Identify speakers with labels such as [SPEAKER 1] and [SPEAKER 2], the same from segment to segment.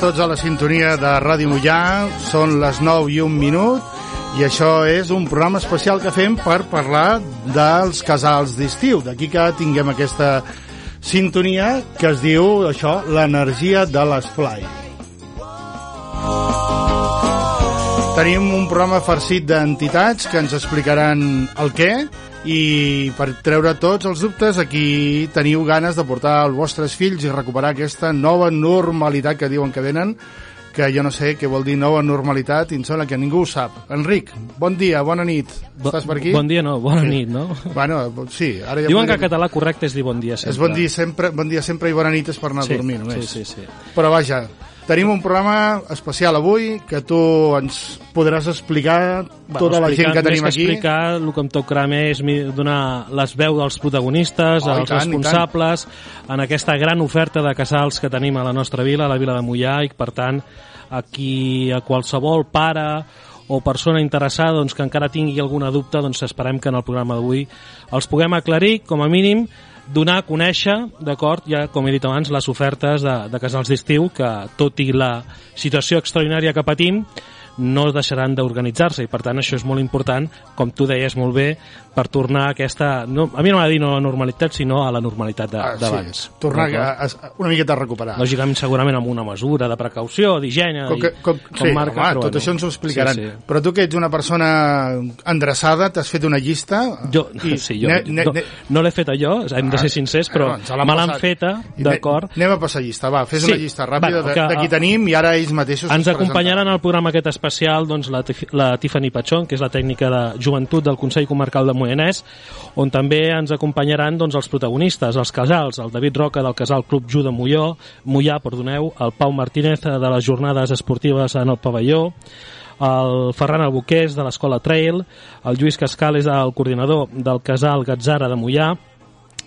[SPEAKER 1] tots a la sintonia de Ràdio Mollà. Són les 9 i un minut i això és un programa especial que fem per parlar dels casals d'estiu. D'aquí que tinguem aquesta sintonia que es diu això, l'energia de l'esplai. Tenim un programa farcit d'entitats que ens explicaran el què i per treure tots els dubtes aquí teniu ganes de portar els vostres fills i recuperar aquesta nova normalitat que diuen que venen que jo no sé què vol dir nova normalitat i em sembla que ningú ho sap. Enric, bon dia, bona nit.
[SPEAKER 2] Bo,
[SPEAKER 1] Estàs per aquí?
[SPEAKER 2] Bon dia no, bona nit, no?
[SPEAKER 1] Bueno, sí. Ara ja
[SPEAKER 2] Diuen que
[SPEAKER 1] podríem-
[SPEAKER 2] en català correcte és dir bon dia sempre.
[SPEAKER 1] És bon dia sempre, bon dia sempre i bona nit és per anar
[SPEAKER 2] sí,
[SPEAKER 1] a dormir només.
[SPEAKER 2] Sí, sí, sí.
[SPEAKER 1] Però vaja, tenim un programa especial avui que tu ens podràs explicar tota la gent que tenim
[SPEAKER 2] més
[SPEAKER 1] aquí.
[SPEAKER 2] Que explicar, el que em tocarà més mi- donar les veus dels protagonistes,
[SPEAKER 1] Oh,
[SPEAKER 2] als
[SPEAKER 1] tant,
[SPEAKER 2] responsables, en aquesta gran oferta de casals que tenim a la nostra vila, a la vila de Mollà, i per tant, aquí a qualsevol pare o persona interessada doncs, que encara tingui alguna dubte, doncs esperem que en el programa d'avui els puguem aclarir, com a mínim, donar a conèixer, d'acord, ja com he dit abans, les ofertes de, de casals d'estiu, que tot i la situació extraordinària que patim, no deixaran d'organitzar-se i per tant això és molt important, com tu deies molt bé, per tornar a aquesta, no, a mi no m'ha dir no a la normalitat, sinó a la normalitat de-
[SPEAKER 1] Ah,
[SPEAKER 2] d'abans.
[SPEAKER 1] sí, tornar a, a, una miqueta a recuperar.
[SPEAKER 2] Lògicament, segurament amb una mesura de precaució, d'higiene,
[SPEAKER 1] Com que, com,
[SPEAKER 2] i-
[SPEAKER 1] sí,
[SPEAKER 2] marca,
[SPEAKER 1] home,
[SPEAKER 2] però
[SPEAKER 1] tot
[SPEAKER 2] bueno.
[SPEAKER 1] això ens ho explicaran.
[SPEAKER 2] Sí, sí.
[SPEAKER 1] Però tu que ets una persona endreçada, t'has fet una llista...
[SPEAKER 2] Jo,
[SPEAKER 1] i
[SPEAKER 2] sí, jo
[SPEAKER 1] ne- ne-
[SPEAKER 2] no, no l'he feta jo, hem de ser sincers, però
[SPEAKER 1] l'han
[SPEAKER 2] me l'han feta, d'acord.
[SPEAKER 1] Anem a passar llista, va, fes
[SPEAKER 2] Sí.
[SPEAKER 1] una llista ràpida
[SPEAKER 2] Bueno,
[SPEAKER 1] de, de qui tenim i ara ells mateixos
[SPEAKER 2] Ens acompanyaran al programa aquest especial doncs, la, la Tiffany Pachón, que és la tècnica de joventut del Consell Comarcal de Moianès, on també ens acompanyaran doncs, els protagonistes, els casals, el David Roca del casal Club Ju de Molló, Mollà, perdoneu, el Pau Martínez de les jornades esportives en el pavelló, el Ferran Albuqués de l'Escola Trail, el Lluís Cascal és el coordinador del casal Gatzara de Mollà,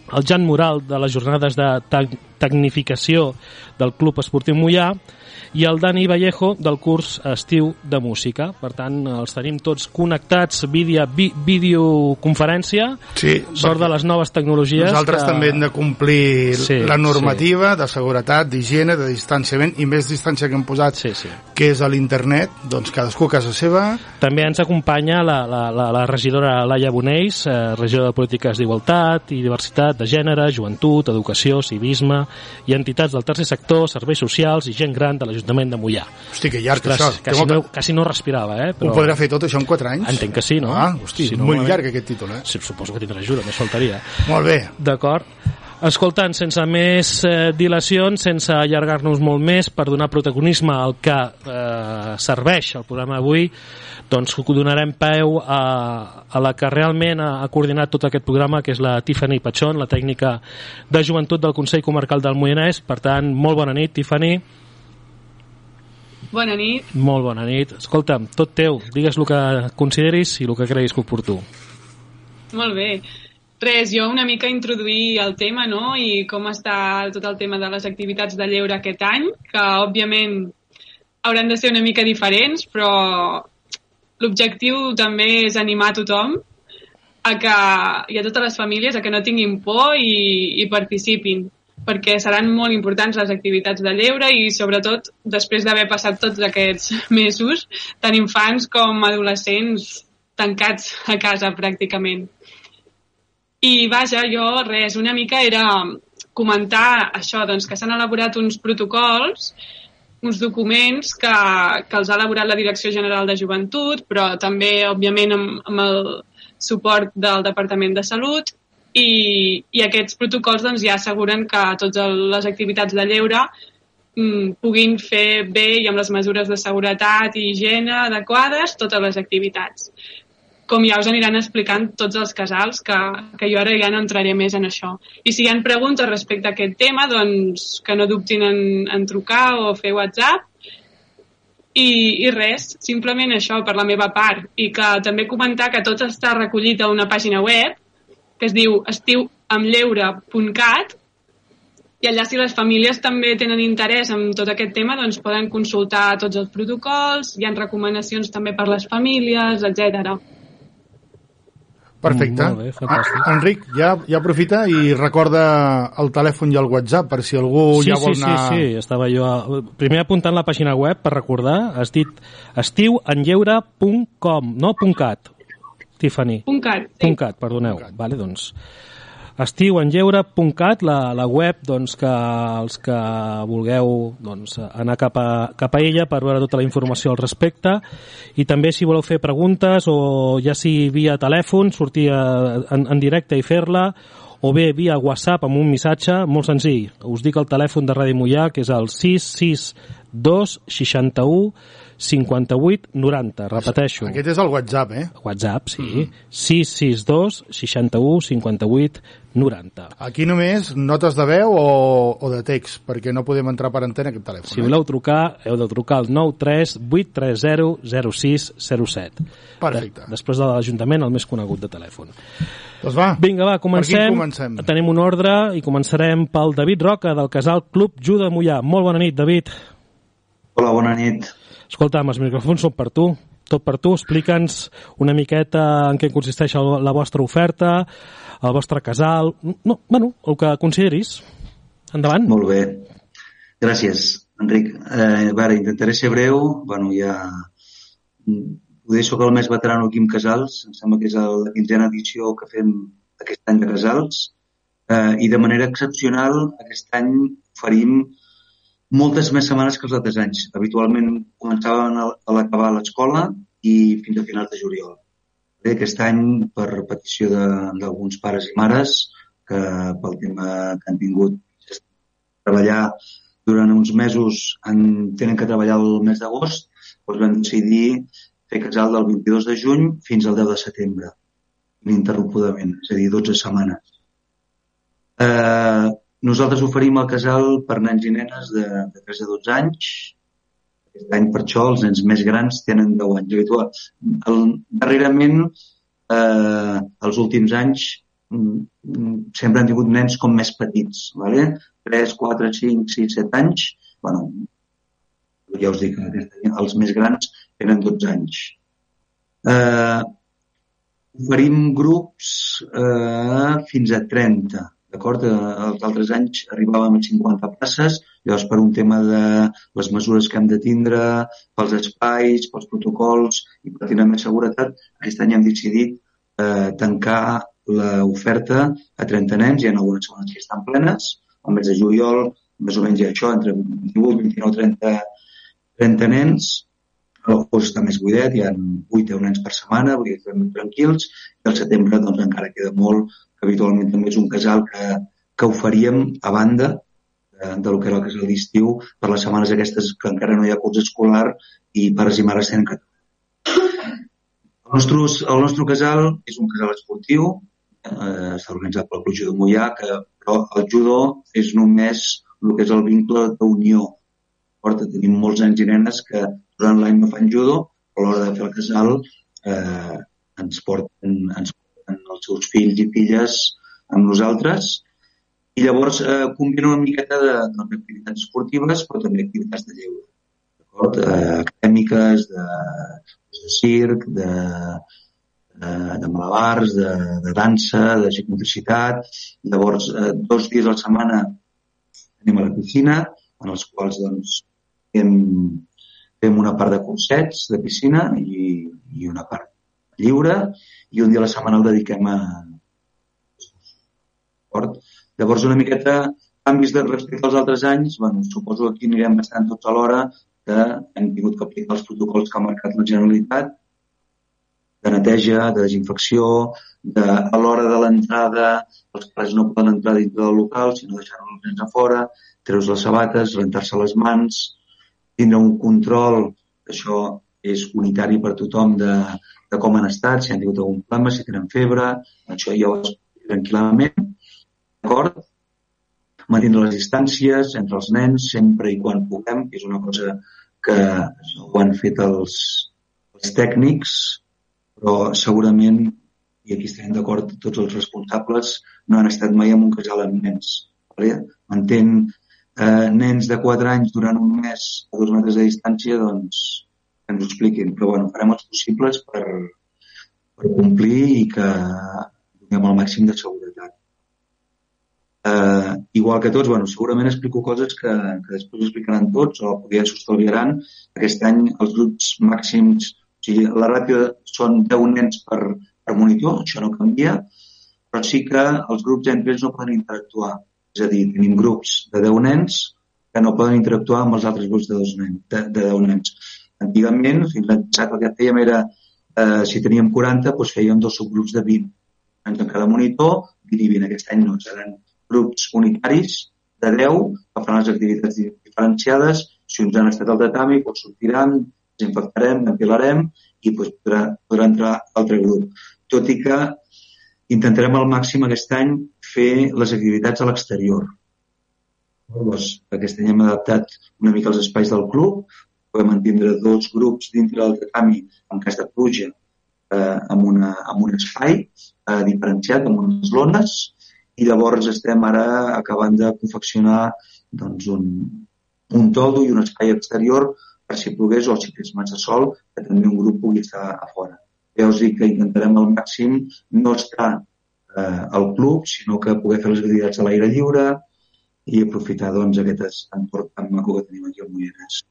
[SPEAKER 2] el Jan Moral de les jornades de tec tecnificació del Club Esportiu Mollà i el Dani Vallejo del curs estiu de música. Per tant, els tenim tots connectats via vi videoconferència,
[SPEAKER 1] Sí,
[SPEAKER 2] sort de les noves tecnologies.
[SPEAKER 1] Nosaltres
[SPEAKER 2] que...
[SPEAKER 1] també hem de complir
[SPEAKER 2] Sí,
[SPEAKER 1] la normativa de seguretat, d'higiene, de distanciament i més distància que hem posat,
[SPEAKER 2] Sí, sí.
[SPEAKER 1] que és a l'internet, doncs cadascú a casa seva.
[SPEAKER 2] També ens acompanya la, la, la, la regidora Laia Bonells, eh, regidora de Polítiques d'Igualtat i Diversitat de Gènere, Joventut, Educació, Civisme i entitats del tercer sector, serveis socials i gent gran de l'Ajuntament de Mollà.
[SPEAKER 1] Hosti, que llarg
[SPEAKER 2] Ostres,
[SPEAKER 1] això.
[SPEAKER 2] quasi, no, quasi no respirava, eh?
[SPEAKER 1] Ho podrà fer tot això en 4 anys?
[SPEAKER 2] Entenc que sí, no?
[SPEAKER 1] Ah, hosti,
[SPEAKER 2] Si no,
[SPEAKER 1] molt llarg aquest títol, eh?
[SPEAKER 2] Sí, suposo que tindrà ajuda, més faltaria.
[SPEAKER 1] Molt bé.
[SPEAKER 2] D'acord. Escoltant, sense més eh, dilacions, sense allargar-nos molt més, per donar protagonisme al que eh, serveix el programa d'avui, doncs donarem peu a, a la que realment ha, ha coordinat tot aquest programa, que és la Tiffany Pachón, la tècnica de joventut del Consell Comarcal del Moianès. Per tant, molt bona nit, Tiffany.
[SPEAKER 3] Bona nit.
[SPEAKER 2] Molt bona nit. Escolta'm, tot teu, digues el que consideris i el que creguis que oportú.
[SPEAKER 3] Molt bé. Res, jo una mica introduir el tema, no?, i com està tot el tema de les activitats de lleure aquest any, que òbviament hauran de ser una mica diferents, però l'objectiu també és animar tothom a que, i a totes les famílies a que no tinguin por i, i participin perquè seran molt importants les activitats de lleure i sobretot després d'haver passat tots aquests mesos tant infants com adolescents tancats a casa pràcticament. I vaja, jo res, una mica era comentar això, doncs que s'han elaborat uns protocols, uns documents que, que els ha elaborat la Direcció General de Joventut, però també, òbviament, amb, amb el suport del Departament de Salut, i, i aquests protocols doncs, ja asseguren que totes les activitats de lleure mm, puguin fer bé i amb les mesures de seguretat i higiene adequades totes les activitats com ja us aniran explicant tots els casals, que, que jo ara ja no entraré més en això. I si hi ha preguntes respecte a aquest tema, doncs que no dubtin en, en trucar o fer WhatsApp. I, I res, simplement això per la meva part. I que també comentar que tot està recollit a una pàgina web que es diu estiuamlleure.cat i allà si les famílies també tenen interès en tot aquest tema doncs poden consultar tots els protocols, hi ha recomanacions també per les famílies, etc.
[SPEAKER 1] Perfecte.
[SPEAKER 2] Molt bé, fantàstic.
[SPEAKER 1] Ah, Enric, ja, ja aprofita i recorda el telèfon i el WhatsApp per si algú
[SPEAKER 2] sí,
[SPEAKER 1] ja vol
[SPEAKER 2] sí,
[SPEAKER 1] anar...
[SPEAKER 2] Sí, sí, estava jo... A... Primer apuntant la pàgina web per recordar, has dit estiuenlleure.com, no .cat, Tiffany.
[SPEAKER 3] Punt cat, sí.
[SPEAKER 2] Punt .cat, perdoneu. Vale, doncs, estiuenlleure.cat, la, la web doncs, que els que vulgueu doncs, anar cap a, cap a ella per veure tota la informació al respecte i també si voleu fer preguntes o ja si via telèfon sortir a, en, en directe i fer-la o bé via WhatsApp amb un missatge molt senzill. Us dic el telèfon de Ràdio Mollà que és el 662 61 58 90. Repeteixo.
[SPEAKER 1] Aquest és el WhatsApp, eh?
[SPEAKER 2] WhatsApp, sí. Mm -hmm. 662 61 58 90.
[SPEAKER 1] Aquí només notes de veu o, o de text, perquè no podem entrar per antena aquest telèfon.
[SPEAKER 2] Si voleu trucar, heu de trucar al 93 830 0607.
[SPEAKER 1] Perfecte.
[SPEAKER 2] De, després de l'Ajuntament, el més conegut de telèfon.
[SPEAKER 1] Doncs va,
[SPEAKER 2] Vinga, va, comencem.
[SPEAKER 1] comencem?
[SPEAKER 2] Tenim un ordre i començarem pel David Roca, del casal Club Juda Mollà. Molt bona nit, David.
[SPEAKER 4] Hola, bona nit.
[SPEAKER 2] Escolta, els micròfons són per tu. Tot per tu. Explica'ns una miqueta en què consisteix la vostra oferta, el vostre casal... No, bueno, el que consideris. Endavant.
[SPEAKER 4] Molt bé. Gràcies, Enric. Eh, veure, intentaré ser breu. Bueno, ja... mm, Poder soc el més veterano aquí amb Casals. Em sembla que és la quinzena edició que fem aquest any de Casals. Eh, I de manera excepcional, aquest any oferim moltes més setmanes que els altres anys. Habitualment començaven a l'acabar l'escola i fins a finals de juliol. Bé, aquest any, per petició de- d'alguns pares i mares, que pel tema que han tingut treballar durant uns mesos, en, tenen que treballar el mes d'agost, doncs vam decidir fer casal del 22 de juny fins al 10 de setembre, ininterrompudament, és a dir, 12 setmanes. Eh, nosaltres oferim el casal per nens i nenes de, de 3 a 12 anys. Aquest any, per això, els nens més grans tenen 10 anys. Habitual. El, darrerament, eh, els últims anys, mm, mm, sempre han tingut nens com més petits, vale? 3, 4, 5, 6, 7 anys. bueno, ja us dic, els més grans tenen 12 anys. Eh, oferim grups eh, fins a 30, d'acord? Eh, els altres anys arribàvem a 50 places, llavors per un tema de les mesures que hem de tindre, pels espais, pels protocols i per tenir més seguretat, aquest any hem decidit eh, tancar l'oferta a 30 nens, hi ha algunes zones que estan plenes, al mes de juliol, més o menys això, entre 18, 29, 30, 30 nens, l'agost està més buidet, hi ha 8 o 10 nens per setmana, vull dir, estem tranquils, i al setembre doncs, encara queda molt, que habitualment també és un casal que, que oferíem a banda de, del que era el casal d'estiu per les setmanes aquestes que encara no hi ha curs escolar i pares i mares tenen que el nostre, el nostre casal és un casal esportiu, eh, està organitzat pel Club Judo Mollà, que, però el judo és només el que és el vincle d'unió. Porta, tenim molts nens i nenes que durant l'any no fan judo, però a l'hora de fer el casal eh, ens, porten, ens porten els seus fills i filles amb nosaltres i llavors eh, combina una miqueta de, doncs, d'activitats esportives però també activitats de lleure. Eh, acadèmiques, de, de circ, de, de, de malabars, de, de dansa, de psicomotricitat. Llavors, eh, dos dies a la setmana anem a la piscina, en els quals doncs, fem, fem una part de cursets de piscina i, i una part lliure i un dia a la setmana el dediquem a esport. Llavors, una miqueta canvis de respecte als altres anys, bueno, suposo que aquí anirem bastant tots alhora, que hem tingut que aplicar els protocols que ha marcat la Generalitat de neteja, de desinfecció, de, a l'hora de l'entrada, els pares no poden entrar dintre del local, sinó deixar-los a fora, treus les sabates, rentar-se les mans, tindre un control, que això és unitari per tothom, de, de com han estat, si han tingut algun problema, si tenen febre, això ja ho explico tranquil·lament, d'acord? Mantindre les distàncies entre els nens sempre i quan puguem, que és una cosa que ho han fet els, els tècnics, però segurament, i aquí estem d'acord tots els responsables, no han estat mai en un casal amb nens. Vale? Mantén eh, nens de 4 anys durant un mes a dos metres de distància, doncs que ens ho expliquin. Però bueno, farem els possibles per, per complir i que donem el màxim de seguretat. Eh, igual que tots, bueno, segurament explico coses que, que després explicaran tots o potser s'ho estalviaran. Aquest any els grups màxims, o sigui, la ràtio són 10 nens per, per monitor, això no canvia, però sí que els grups entre ells no poden interactuar. És a dir, tenim grups de 10 nens que no poden interactuar amb els altres grups de, dos nens, de, de 10 nens. Antigament, fins l'any passat, el que fèiem era, eh, si teníem 40, doncs fèiem dos subgrups de 20. En cada monitor, 20 i 20. Aquest any no, seran grups unitaris de 10 que faran les activitats diferenciades. Si uns han estat al tatami, doncs sortiran, desinfectarem, ventilarem i doncs, podrà, podrà entrar altre grup. Tot i que intentarem al màxim aquest any fer les activitats a l'exterior. Llavors, aquest any hem adaptat una mica els espais del club, podem mantindre dos grups dintre del tatami en cas de pluja eh, amb, una, amb un espai eh, diferenciat, amb unes lones, i llavors estem ara acabant de confeccionar doncs, un, un toldo i un espai exterior per si plogués o si fes massa sol, que també un grup pugui estar a fora. Ja us dic que intentarem al màxim no estar eh, al club, sinó que poder fer les activitats a l'aire lliure i aprofitar doncs, aquest entorn tan maco que tenim aquí al Moianès.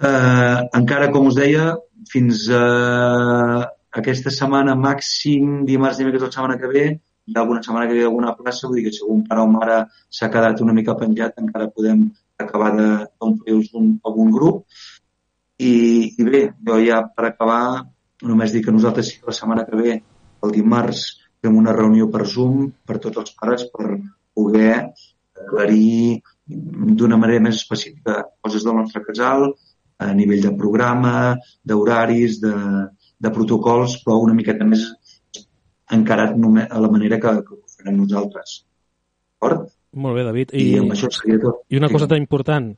[SPEAKER 4] Eh, encara, com us deia, fins a aquesta setmana màxim, dimarts, dimecres la setmana que ve, hi ha alguna setmana que ve alguna plaça, vull dir que si algun pare o mare s'ha quedat una mica penjat, encara podem acabar d'omplir-los un, algun grup. I, I bé, jo ja per acabar només dir que nosaltres sí que la setmana que ve, el dimarts, fem una reunió per Zoom per tots els pares per poder aclarir d'una manera més específica coses del nostre casal, a nivell de programa, d'horaris, de, de protocols, però una miqueta més encarat a la manera que, que ho farem nosaltres. D'acord?
[SPEAKER 2] Molt bé, David.
[SPEAKER 4] I, I amb això seria tot.
[SPEAKER 2] I una cosa tan important,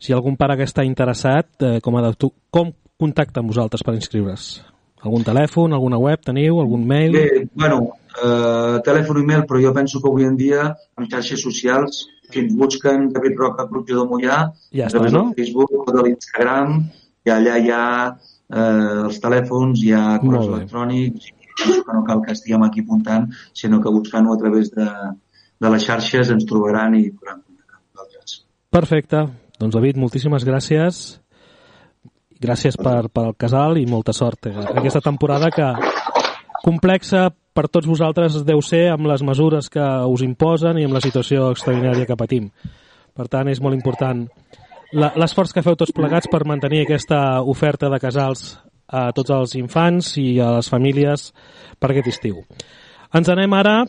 [SPEAKER 2] si algun pare que està interessat, eh, com, a com contacta amb vosaltres per inscriure's? Algun telèfon, alguna web teniu, algun mail?
[SPEAKER 4] Bé, bueno, eh, telèfon i mail, però jo penso que avui en dia en xarxes socials, si ens busquen David Roca, Club de Mollà,
[SPEAKER 2] ja està, no?
[SPEAKER 4] Facebook o de l'Instagram, i allà hi ha eh, els telèfons, hi ha correus electrònics, que no cal que estiguem aquí apuntant, sinó que buscant-ho a través de, de les xarxes ens trobaran i podran contactar amb nosaltres.
[SPEAKER 2] Perfecte. Doncs David, moltíssimes gràcies gràcies per, per al casal i molta sort eh, aquesta temporada que complexa per tots vosaltres deu ser amb les mesures que us imposen i amb la situació extraordinària que patim. Per tant, és molt important l'esforç que feu tots plegats per mantenir aquesta oferta de casals a tots els infants i a les famílies per aquest estiu. Ens anem ara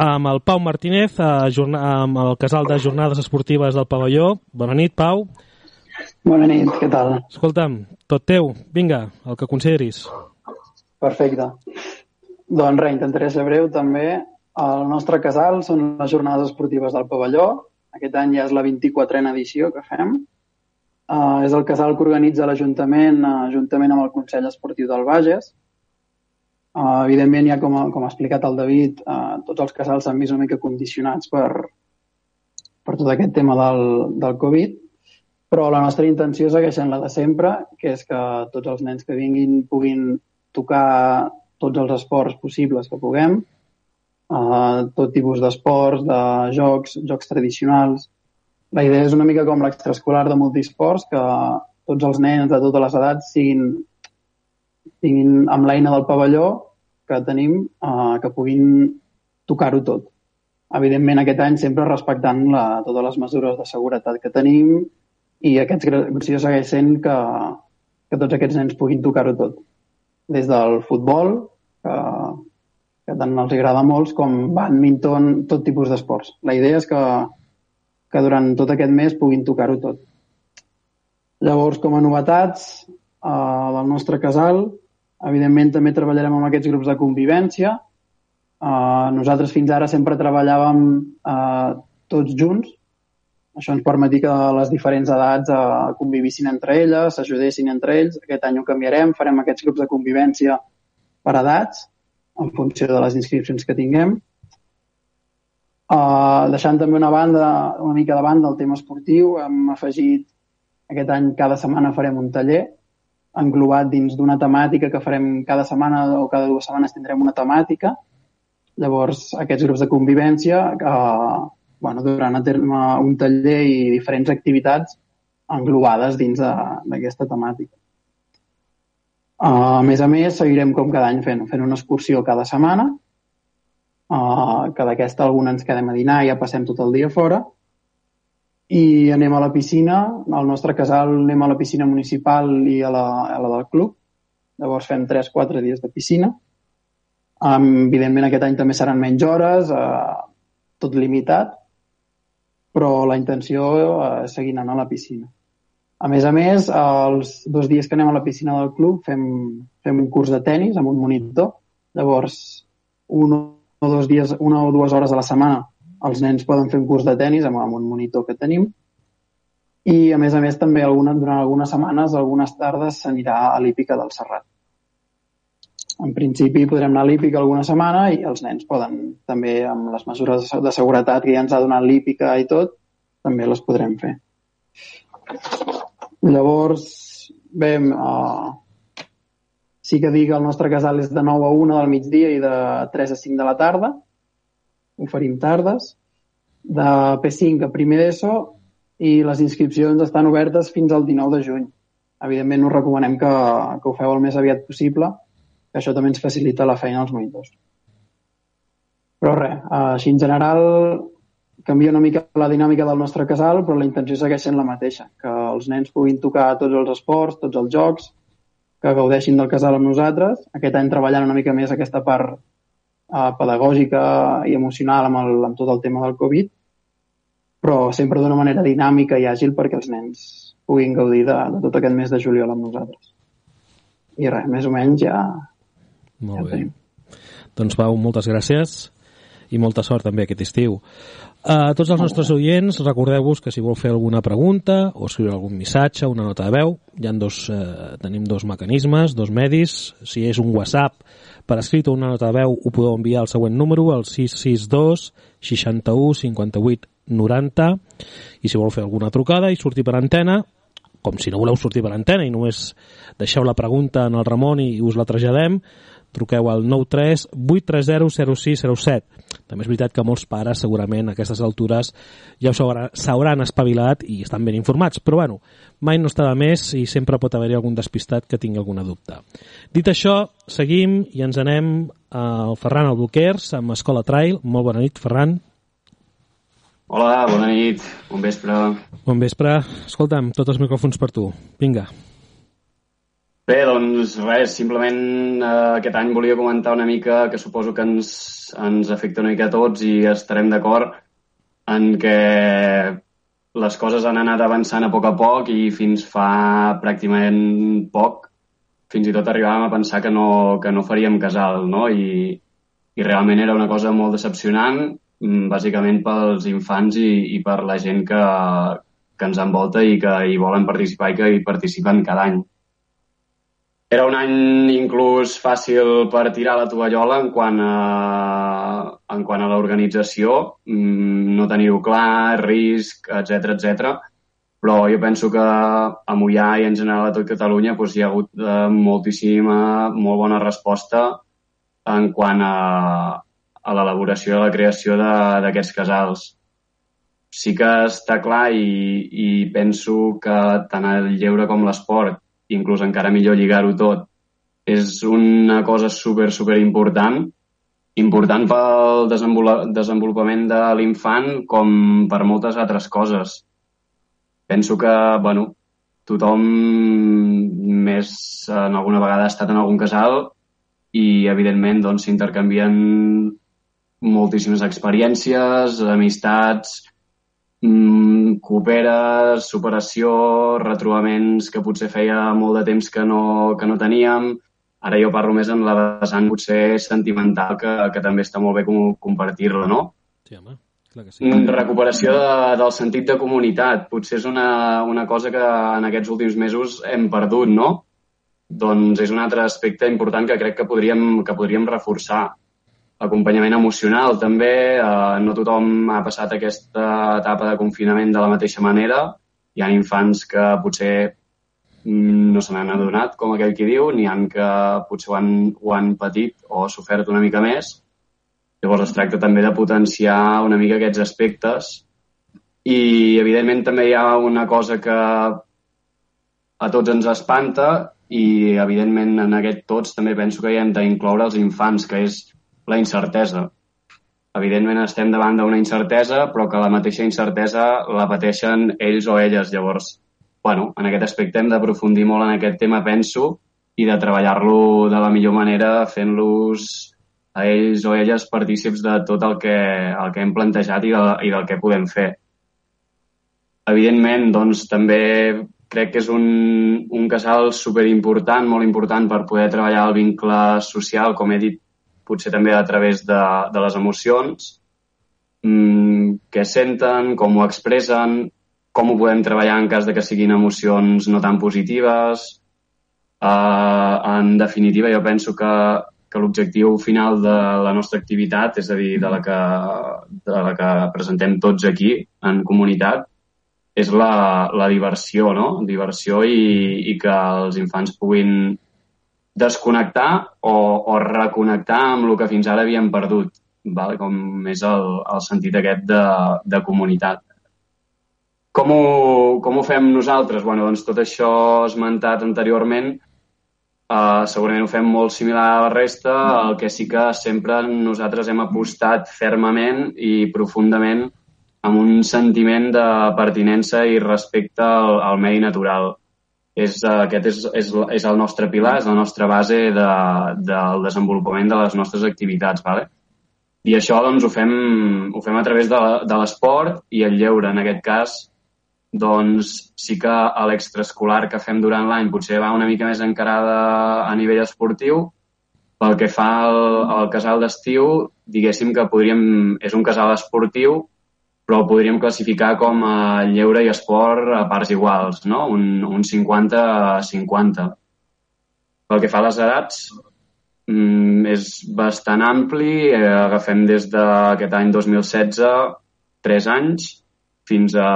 [SPEAKER 2] amb el Pau Martínez, a, amb el casal de jornades esportives del pavelló. Bona nit, Pau.
[SPEAKER 5] Bona nit, què tal?
[SPEAKER 2] Escolta'm, tot teu, vinga, el que consideris.
[SPEAKER 5] Perfecte. Doncs res, intentaré ser breu també. El nostre casal són les jornades esportives del pavelló. Aquest any ja és la 24a edició que fem. Uh, és el casal que organitza l'Ajuntament uh, juntament amb el Consell Esportiu del Bages. Uh, evidentment, ja com, com ha explicat el David, uh, tots els casals s'han vist una mica condicionats per, per tot aquest tema del, del Covid però la nostra intenció segueix sent la de sempre, que és que tots els nens que vinguin puguin tocar tots els esports possibles que puguem, uh, tot tipus d'esports, de jocs, jocs tradicionals. La idea és una mica com l'extraescolar de multisports, que tots els nens de totes les edats siguin, tinguin amb l'eina del pavelló que tenim, uh, que puguin tocar-ho tot. Evidentment, aquest any sempre respectant la, totes les mesures de seguretat que tenim i aquest gradació segueix sent que, que tots aquests nens puguin tocar-ho tot. Des del futbol, que, que tant els agrada molts, com badminton, tot tipus d'esports. La idea és que, que durant tot aquest mes puguin tocar-ho tot. Llavors, com a novetats eh, del nostre casal, evidentment també treballarem amb aquests grups de convivència. Eh, nosaltres fins ara sempre treballàvem eh, tots junts, això ens permetia que les diferents edats eh, convivissin entre elles, s'ajudessin entre ells. Aquest any ho canviarem, farem aquests grups de convivència per edats, en funció de les inscripcions que tinguem. Uh, deixant també una banda, una mica de banda el tema esportiu, hem afegit aquest any cada setmana farem un taller englobat dins d'una temàtica que farem cada setmana o cada dues setmanes tindrem una temàtica. Llavors, aquests grups de convivència eh, bueno, duran a terme un taller i diferents activitats englobades dins d'aquesta temàtica. Uh, a més a més, seguirem com cada any fent, fent una excursió cada setmana, uh, que d'aquesta alguna ens quedem a dinar i ja passem tot el dia fora, i anem a la piscina, al nostre casal anem a la piscina municipal i a la, a la del club, llavors fem 3-4 dies de piscina. Um, evidentment aquest any també seran menys hores, uh, tot limitat, però la intenció uh, és seguir anant a la piscina. A més a més, els dos dies que anem a la piscina del club fem, fem un curs de tennis amb un monitor. Llavors, un o dos dies, una o dues hores a la setmana els nens poden fer un curs de tennis amb, amb un monitor que tenim. I, a més a més, també alguna, durant algunes setmanes, algunes tardes, s'anirà a l'Hípica del Serrat. En principi podrem anar a l'Hípica alguna setmana i els nens poden també, amb les mesures de seguretat que ja ens ha donat l'Hípica i tot, també les podrem fer. Llavors, bé, uh, sí que dic que el nostre casal és de 9 a 1 del migdia i de 3 a 5 de la tarda. Oferim tardes. De P5 a primer d'ESO i les inscripcions estan obertes fins al 19 de juny. Evidentment, us recomanem que, que ho feu el més aviat possible, que això també ens facilita la feina als monitors. Però res, així en general canvia una mica la dinàmica del nostre casal, però la intenció segueix sent la mateixa, que els nens puguin tocar tots els esports, tots els jocs, que gaudeixin del casal amb nosaltres. Aquest any treballant una mica més aquesta part eh, pedagògica i emocional amb, el, amb tot el tema del Covid, però sempre d'una manera dinàmica i àgil perquè els nens puguin gaudir de, de tot aquest mes de juliol amb nosaltres. I res, més o menys ja...
[SPEAKER 2] Molt bé. Doncs Pau, moltes gràcies i molta sort també aquest estiu. A tots els nostres oients, recordeu-vos que si vol fer alguna pregunta o escriure algun missatge, una nota de veu, hi han dos, eh, tenim dos mecanismes, dos medis. Si és un WhatsApp per escrit o una nota de veu, ho podeu enviar al següent número, al 662 61 58 90. I si vol fer alguna trucada i sortir per antena, com si no voleu sortir per antena i només deixeu la pregunta en el Ramon i us la traslladem, truqueu al 93 830 0607. També és veritat que molts pares segurament a aquestes altures ja s'hauran espavilat i estan ben informats, però bueno, mai no està de més i sempre pot haver-hi algun despistat que tingui alguna dubte. Dit això, seguim i ens anem al Ferran Albuquers amb Escola Trail. Molt bona nit, Ferran.
[SPEAKER 6] Hola, bona nit, bon vespre.
[SPEAKER 2] Bon vespre. Escolta'm, tots els micròfons per tu. Vinga.
[SPEAKER 6] Bé, doncs res, simplement eh, aquest any volia comentar una mica que suposo que ens, ens afecta una mica a tots i estarem d'acord en que les coses han anat avançant a poc a poc i fins fa pràcticament poc fins i tot arribàvem a pensar que no, que no faríem casal, no? I, i realment era una cosa molt decepcionant, mm, bàsicament pels infants i, i per la gent que, que ens envolta i que hi volen participar i que hi participen cada any. Era un any inclús fàcil per tirar la tovallola en quant a, en quant a l'organització. Mm, no teniu clar, risc, etc etc. Però jo penso que a Mollà i en general a tot Catalunya doncs, hi ha hagut eh, moltíssima, molt bona resposta en quant a, a l'elaboració i la creació d'aquests casals. Sí que està clar i, i penso que tant el lleure com l'esport inclús encara millor lligar-ho tot. És una cosa super, super important, important pel desenvolupament de l'infant com per moltes altres coses. Penso que, bueno, tothom més en alguna vegada ha estat en algun casal i, evidentment, doncs, s'intercanvien moltíssimes experiències, amistats, mm, cooperes, superació, retrobaments que potser feia molt de temps que no, que no teníem. Ara jo parlo més en la vessant potser sentimental, que, que també està molt bé com, compartir-la, no?
[SPEAKER 2] Sí, home, clar que
[SPEAKER 6] sí. Mm, recuperació de, del sentit de comunitat. Potser és una, una cosa que en aquests últims mesos hem perdut, no? Doncs és un altre aspecte important que crec que podríem, que podríem reforçar acompanyament emocional també. Eh, no tothom ha passat aquesta etapa de confinament de la mateixa manera. Hi ha infants que potser mm, no se n'han adonat, com aquell qui diu, n'hi han que potser ho han, ho han patit o sofert una mica més. Llavors es tracta també de potenciar una mica aquests aspectes i evidentment també hi ha una cosa que a tots ens espanta i evidentment en aquest tots també penso que hi hem d'incloure els infants, que és la incertesa. Evidentment estem davant d'una incertesa, però que la mateixa incertesa la pateixen ells o elles. Llavors, bueno, en aquest aspecte hem d'aprofundir molt en aquest tema, penso, i de treballar-lo de la millor manera fent-los a ells o elles partícips de tot el que, el que hem plantejat i, de, i del que podem fer. Evidentment, doncs, també crec que és un, un casal superimportant, molt important per poder treballar el vincle social, com he dit, potser també a través de, de les emocions, mmm, què senten, com ho expressen, com ho podem treballar en cas de que siguin emocions no tan positives. Uh, en definitiva, jo penso que, que l'objectiu final de la nostra activitat, és a dir, de la que, de la que presentem tots aquí en comunitat, és la, la diversió, no? Diversió i, i que els infants puguin desconnectar o, o reconnectar amb el que fins ara havien perdut, val? com és el, el sentit aquest de, de comunitat. Com ho, com ho fem nosaltres? Bueno, doncs tot això esmentat anteriorment, Uh, segurament ho fem molt similar a la resta, el que sí que sempre nosaltres hem apostat fermament i profundament amb un sentiment de pertinença i respecte al, al medi natural. És, uh, aquest és, és, és el nostre pilar, és la nostra base de, del desenvolupament de les nostres activitats. Vale? I això doncs, ho, fem, ho fem a través de, de l'esport i el lleure. En aquest cas, doncs sí que a l'extraescolar que fem durant l'any potser va una mica més encarada a nivell esportiu. Pel que fa al, al casal d'estiu, diguéssim que podríem, és un casal esportiu però el podríem classificar com a lleure i esport a parts iguals, no? un, un 50 a 50. Pel que fa a les edats, mm, és bastant ampli. Eh, agafem des d'aquest any 2016 3 anys fins a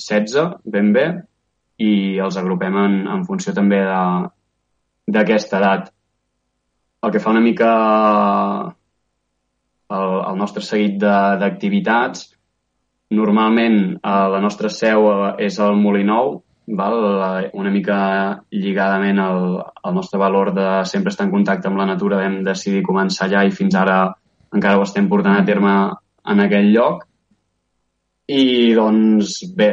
[SPEAKER 6] 16, ben bé, i els agrupem en, en funció també d'aquesta edat. El que fa una mica el, el nostre seguit d'activitats. Normalment eh, la nostra seu eh, és el Molinou, val? una mica lligadament al, al nostre valor de sempre estar en contacte amb la natura, vam decidir començar allà i fins ara encara ho estem portant a terme en aquell lloc. I doncs bé,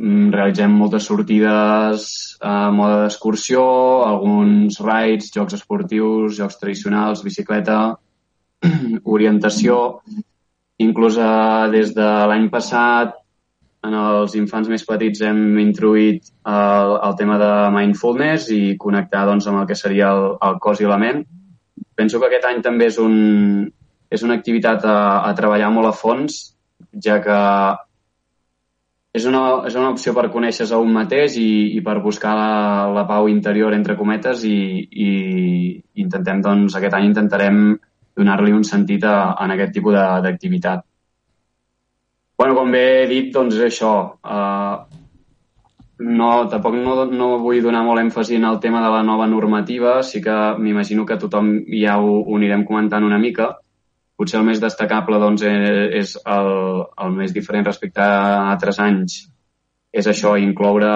[SPEAKER 6] mm, realitzem moltes sortides a mode d'excursió, alguns rides, jocs esportius, jocs tradicionals, bicicleta, orientació, inclús des de l'any passat en els infants més petits hem introduït el, el tema de mindfulness i connectar doncs, amb el que seria el, el cos i la ment. Penso que aquest any també és, un, és una activitat a, a treballar molt a fons, ja que és una, és una opció per conèixer a un mateix i, i per buscar la, la pau interior, entre cometes, i, i intentem, doncs, aquest any intentarem donar-li un sentit a, en aquest tipus d'activitat. bueno, com bé he dit, doncs això. Uh, no, tampoc no, no vull donar molt èmfasi en el tema de la nova normativa, sí que m'imagino que tothom ja ho, ho anirem comentant una mica. Potser el més destacable doncs, eh, és el, el més diferent respecte a altres anys. És això, incloure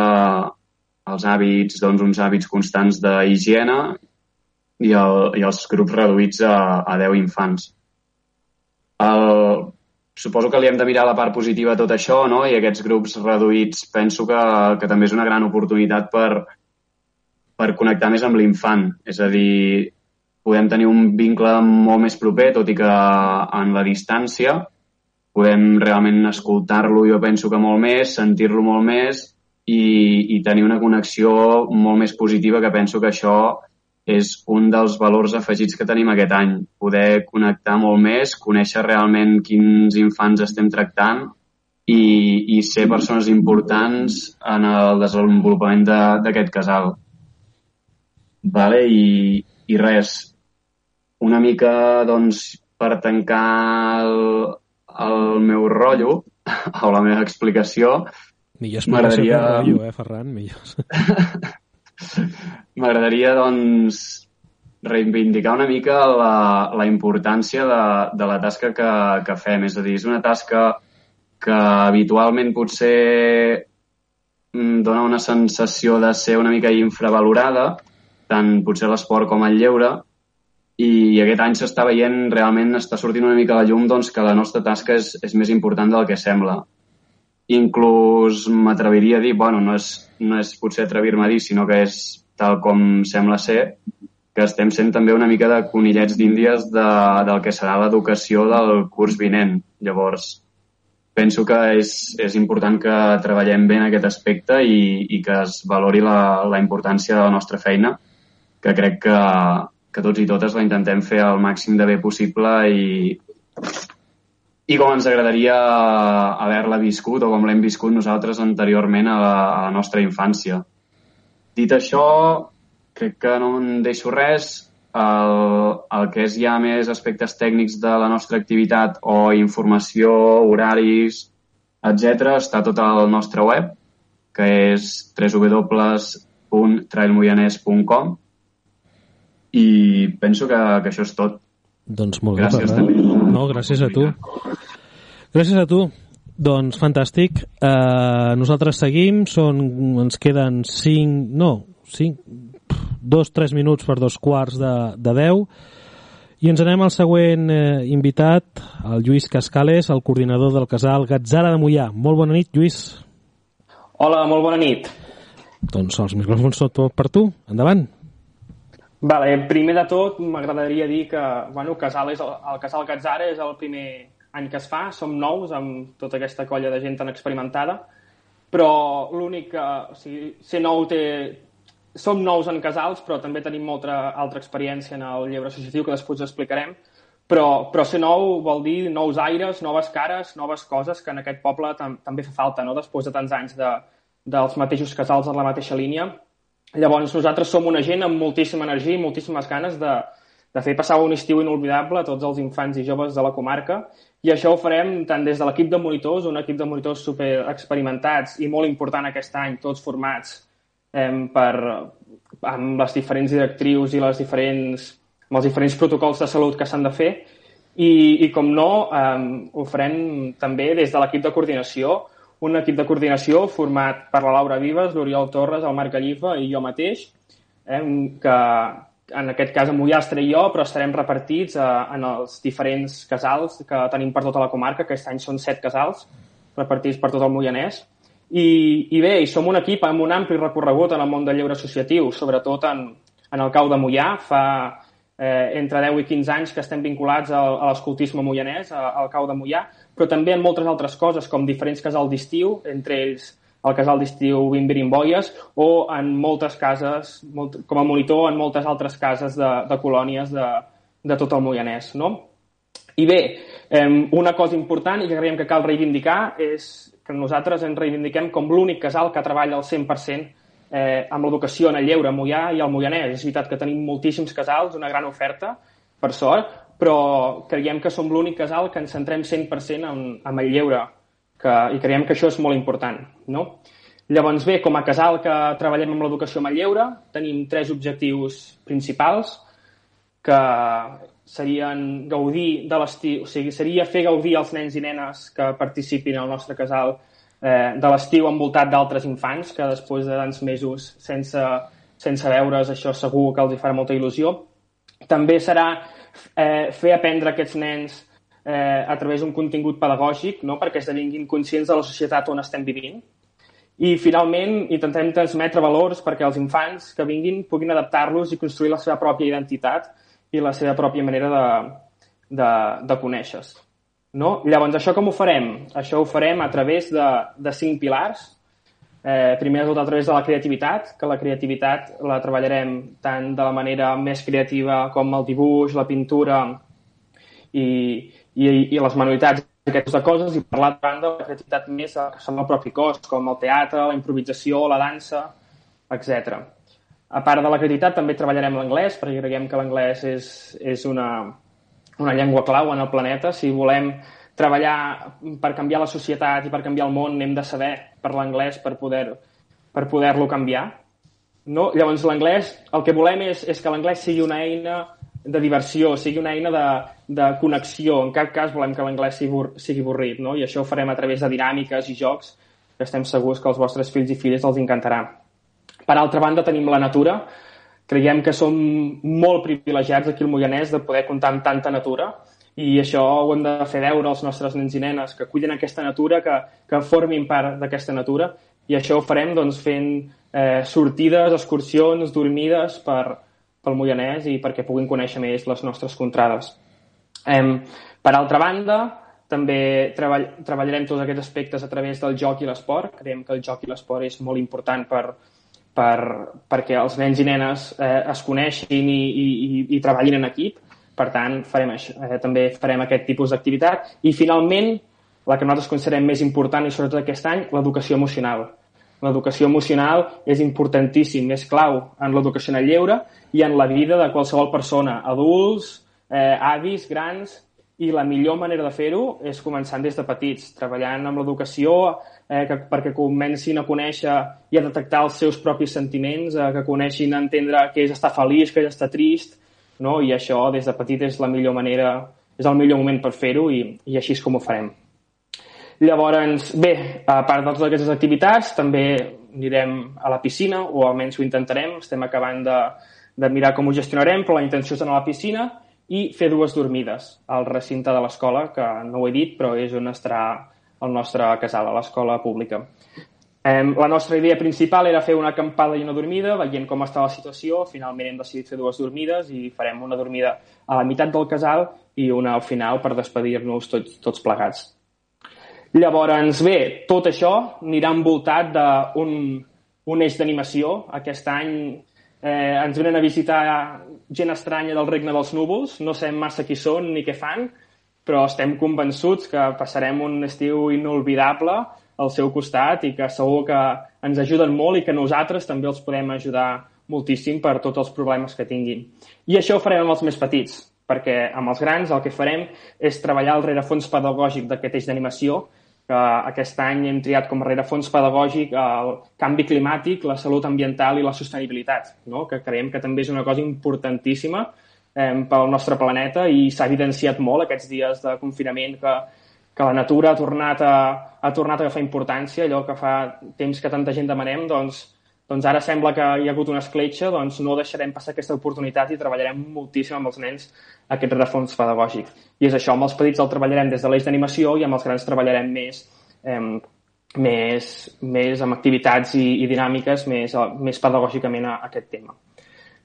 [SPEAKER 6] els hàbits, doncs, uns hàbits constants d'higiene i, el, i els grups reduïts a, a 10 infants. El, suposo que li hem de mirar la part positiva a tot això, no? I aquests grups reduïts penso que, que també és una gran oportunitat per, per connectar més amb l'infant. És a dir, podem tenir un vincle molt més proper, tot i que en la distància podem realment escoltar-lo, jo penso que molt més, sentir-lo molt més i, i tenir una connexió molt més positiva que penso que això és un dels valors afegits que tenim aquest any. Poder connectar molt més, conèixer realment quins infants estem tractant i, i ser persones importants en el desenvolupament d'aquest de, casal. Vale? I, I res, una mica doncs, per tancar el, el meu rotllo o la meva explicació,
[SPEAKER 2] Millor explicació que
[SPEAKER 6] M'agradaria-
[SPEAKER 2] rotllo, eh, Ferran? Millor.
[SPEAKER 6] M'agradaria, doncs, reivindicar una mica la, la importància de, de la tasca que, que fem. És a dir, és una tasca que habitualment potser mm, dona una sensació de ser una mica infravalorada, tant potser l'esport com el lleure, i aquest any s'està veient, realment està sortint una mica a la llum doncs, que la nostra tasca és, és més important del que sembla. Inclús m'atreviria a dir, bueno, no és, no és potser atrevir-me a dir, sinó que és tal com sembla ser, que estem sent també una mica de conillets d'índies de, del que serà l'educació del curs vinent. Llavors, penso que és, és important que treballem bé en aquest aspecte i, i que es valori la, la importància de la nostra feina, que crec que, que tots i totes la intentem fer el màxim de bé possible i, i com ens agradaria haver-la viscut o com l'hem viscut nosaltres anteriorment a la, a la nostra infància. Dit això, crec que no en deixo res. El, el que és ja més aspectes tècnics de la nostra activitat o informació, horaris, etc està tot al nostre web, que és www.trailmoianès.com i penso que, que això és tot.
[SPEAKER 2] Doncs molt bé,
[SPEAKER 6] Gràcies
[SPEAKER 2] Ferran.
[SPEAKER 6] també.
[SPEAKER 2] No, gràcies a tu. Gràcies a tu. Doncs fantàstic. Uh, nosaltres seguim, són, ens queden 5, no, 5, 2-3 minuts per dos quarts de, de 10 i ens anem al següent eh, invitat, el Lluís Cascales, el coordinador del casal Gatzara de Mollà. Molt bona nit, Lluís.
[SPEAKER 7] Hola, molt bona nit.
[SPEAKER 2] Doncs els micròfons són tot per tu. Endavant.
[SPEAKER 7] Vale, primer de tot, m'agradaria dir que bueno, casal és el, el Casal Gatzara és el primer any que es fa, som nous amb tota aquesta colla de gent tan experimentada, però l'únic que... O sigui, ser nou té... Som nous en casals, però també tenim molta altra experiència en el llebre associatiu, que després explicarem, però, però ser nou vol dir nous aires, noves cares, noves coses que en aquest poble tam també fa falta, no? després de tants anys de, dels mateixos casals en la mateixa línia. Llavors, nosaltres som una gent amb moltíssima energia i moltíssimes ganes de, de fer passar un estiu inolvidable a tots els infants i joves de la comarca. I això ho farem tant des de l'equip de monitors, un equip de monitors super experimentats i molt important aquest any, tots formats eh, per, amb les diferents directrius i les diferents, amb els diferents protocols de salut que s'han de fer. I, i com no, eh, ho farem també des de l'equip de coordinació, un equip de coordinació format per la Laura Vives, l'Oriol Torres, el Marc Gallifa i jo mateix, eh, que en aquest cas amb Ullastre i jo, però estarem repartits eh, en els diferents casals que tenim per tota la comarca, que aquest any són set casals repartits per tot el Moianès. I, I bé, i som un equip amb un ampli recorregut en el món del lleure associatiu, sobretot en, en el cau de Mollà. Fa eh, entre 10 i 15 anys que estem vinculats al, a l'escoltisme moianès, a- al cau de Mollà, però també en moltes altres coses, com diferents casals d'estiu, entre ells el casal d'estiu Bimbirimboies, o en moltes cases, molt, com a monitor en moltes altres cases de, de colònies de, de tot el Moianès. No? I bé, eh, una cosa important i que creiem que cal reivindicar és que nosaltres ens reivindiquem com l'únic casal que treballa al 100% eh, amb l'educació en el lleure Mollà i al Moianès. És veritat que tenim moltíssims casals, una gran oferta, per sort, però creiem que som l'únic casal que ens centrem 100% en, en el lleure que, i creiem que això és molt important. No? Llavors, bé, com a casal que treballem amb l'educació amb el lleure, tenim tres objectius principals, que serien gaudir de l'estiu, o sigui, seria fer gaudir els nens i nenes que participin al nostre casal eh, de l'estiu envoltat d'altres infants, que després de tants mesos sense, sense veure's, això segur que els hi farà molta il·lusió. També serà eh, fer aprendre aquests nens eh, a través d'un contingut pedagògic, no? perquè esdevinguin conscients de la societat on estem vivint. I, finalment, intentem transmetre valors perquè els infants que vinguin puguin adaptar-los i construir la seva pròpia identitat i la seva pròpia manera de, de, de conèixer-se. No? Llavors, això com ho farem? Això ho farem a través de, de cinc pilars. Eh, primer de tot a través de la creativitat, que la creativitat la treballarem tant de la manera més creativa com el dibuix, la pintura i, i, i les manualitats aquestes coses i per l'altra banda la creativitat més que són el propi cos, com el teatre, la improvisació, la dansa, etc. A part de la creativitat també treballarem l'anglès, perquè creiem que l'anglès és, és una, una llengua clau en el planeta. Si volem treballar per canviar la societat i per canviar el món hem de saber parlar anglès per poder per poder-lo canviar. No? Llavors, l'anglès, el que volem és, és que l'anglès sigui una eina de diversió, sigui una eina de, de connexió. En cap cas volem que l'anglès sigui, bur sigui avorrit, no? i això ho farem a través de dinàmiques i jocs que estem segurs que els vostres fills i filles els encantarà. Per altra banda, tenim la natura. Creiem que som molt privilegiats aquí al Moianès de poder comptar amb tanta natura i això ho hem de fer veure als nostres nens i nenes que cuiden aquesta natura, que, que formin part d'aquesta natura i això ho farem doncs, fent eh, sortides, excursions, dormides per, pel Moianès i perquè puguin conèixer més les nostres contrades. Eh, per altra banda, també treball, treballarem tots aquests aspectes a través del joc i l'esport. Creiem que el joc i l'esport és molt important per, per, perquè els nens i nenes eh, es coneixin i, i, i, i treballin en equip per tant, farem això, eh, també farem aquest tipus d'activitat. I, finalment, la que nosaltres considerem més important, i sobretot aquest any, l'educació emocional. L'educació emocional és importantíssim, és clau en l'educació en el lleure i en la vida de qualsevol persona, adults, eh, avis, grans, i la millor manera de fer-ho és començant des de petits, treballant amb l'educació eh, que, perquè comencin a conèixer i a detectar els seus propis sentiments, eh, que coneixin a entendre què és estar feliç, què és estar trist, no? i això des de petit és la millor manera, és el millor moment per fer-ho i, i així és com ho farem. Llavors, bé, a part de totes aquestes activitats, també anirem a la piscina, o almenys ho intentarem, estem acabant de, de mirar com ho gestionarem, però la intenció és anar a la piscina i fer dues dormides al recinte de l'escola, que no ho he dit, però és on estarà el nostre casal, a l'escola pública. Eh, la nostra idea principal era fer una acampada i una dormida, veient com està la situació. Finalment hem decidit fer dues dormides i farem una dormida a la meitat del casal i una al final per despedir-nos tots, tots plegats. Llavors, bé, tot això anirà envoltat d'un un eix d'animació. Aquest any eh, ens venen a visitar gent estranya del regne dels núvols. No sabem massa qui són ni què fan, però estem convençuts que passarem un estiu inolvidable al seu costat i que segur que ens ajuden molt i que nosaltres també els podem ajudar moltíssim per tots els problemes que tinguin. I això ho farem amb els més petits, perquè amb els grans el que farem és treballar el rerefons pedagògic d'aquest eix d'animació, que aquest any hem triat com a rerefons pedagògic el canvi climàtic, la salut ambiental i la sostenibilitat, no? que creiem que també és una cosa importantíssima eh, pel nostre planeta i s'ha evidenciat molt aquests dies de confinament que que la natura ha tornat a, ha tornat a agafar importància, allò que fa temps que tanta gent demanem, doncs, doncs ara sembla que hi ha hagut una escletxa, doncs no deixarem passar aquesta oportunitat i treballarem moltíssim amb els nens aquest refons pedagògic. I és això, amb els petits el treballarem des de l'eix d'animació i amb els grans treballarem més, eh, més, més amb activitats i, i dinàmiques més, més pedagògicament a, a aquest tema.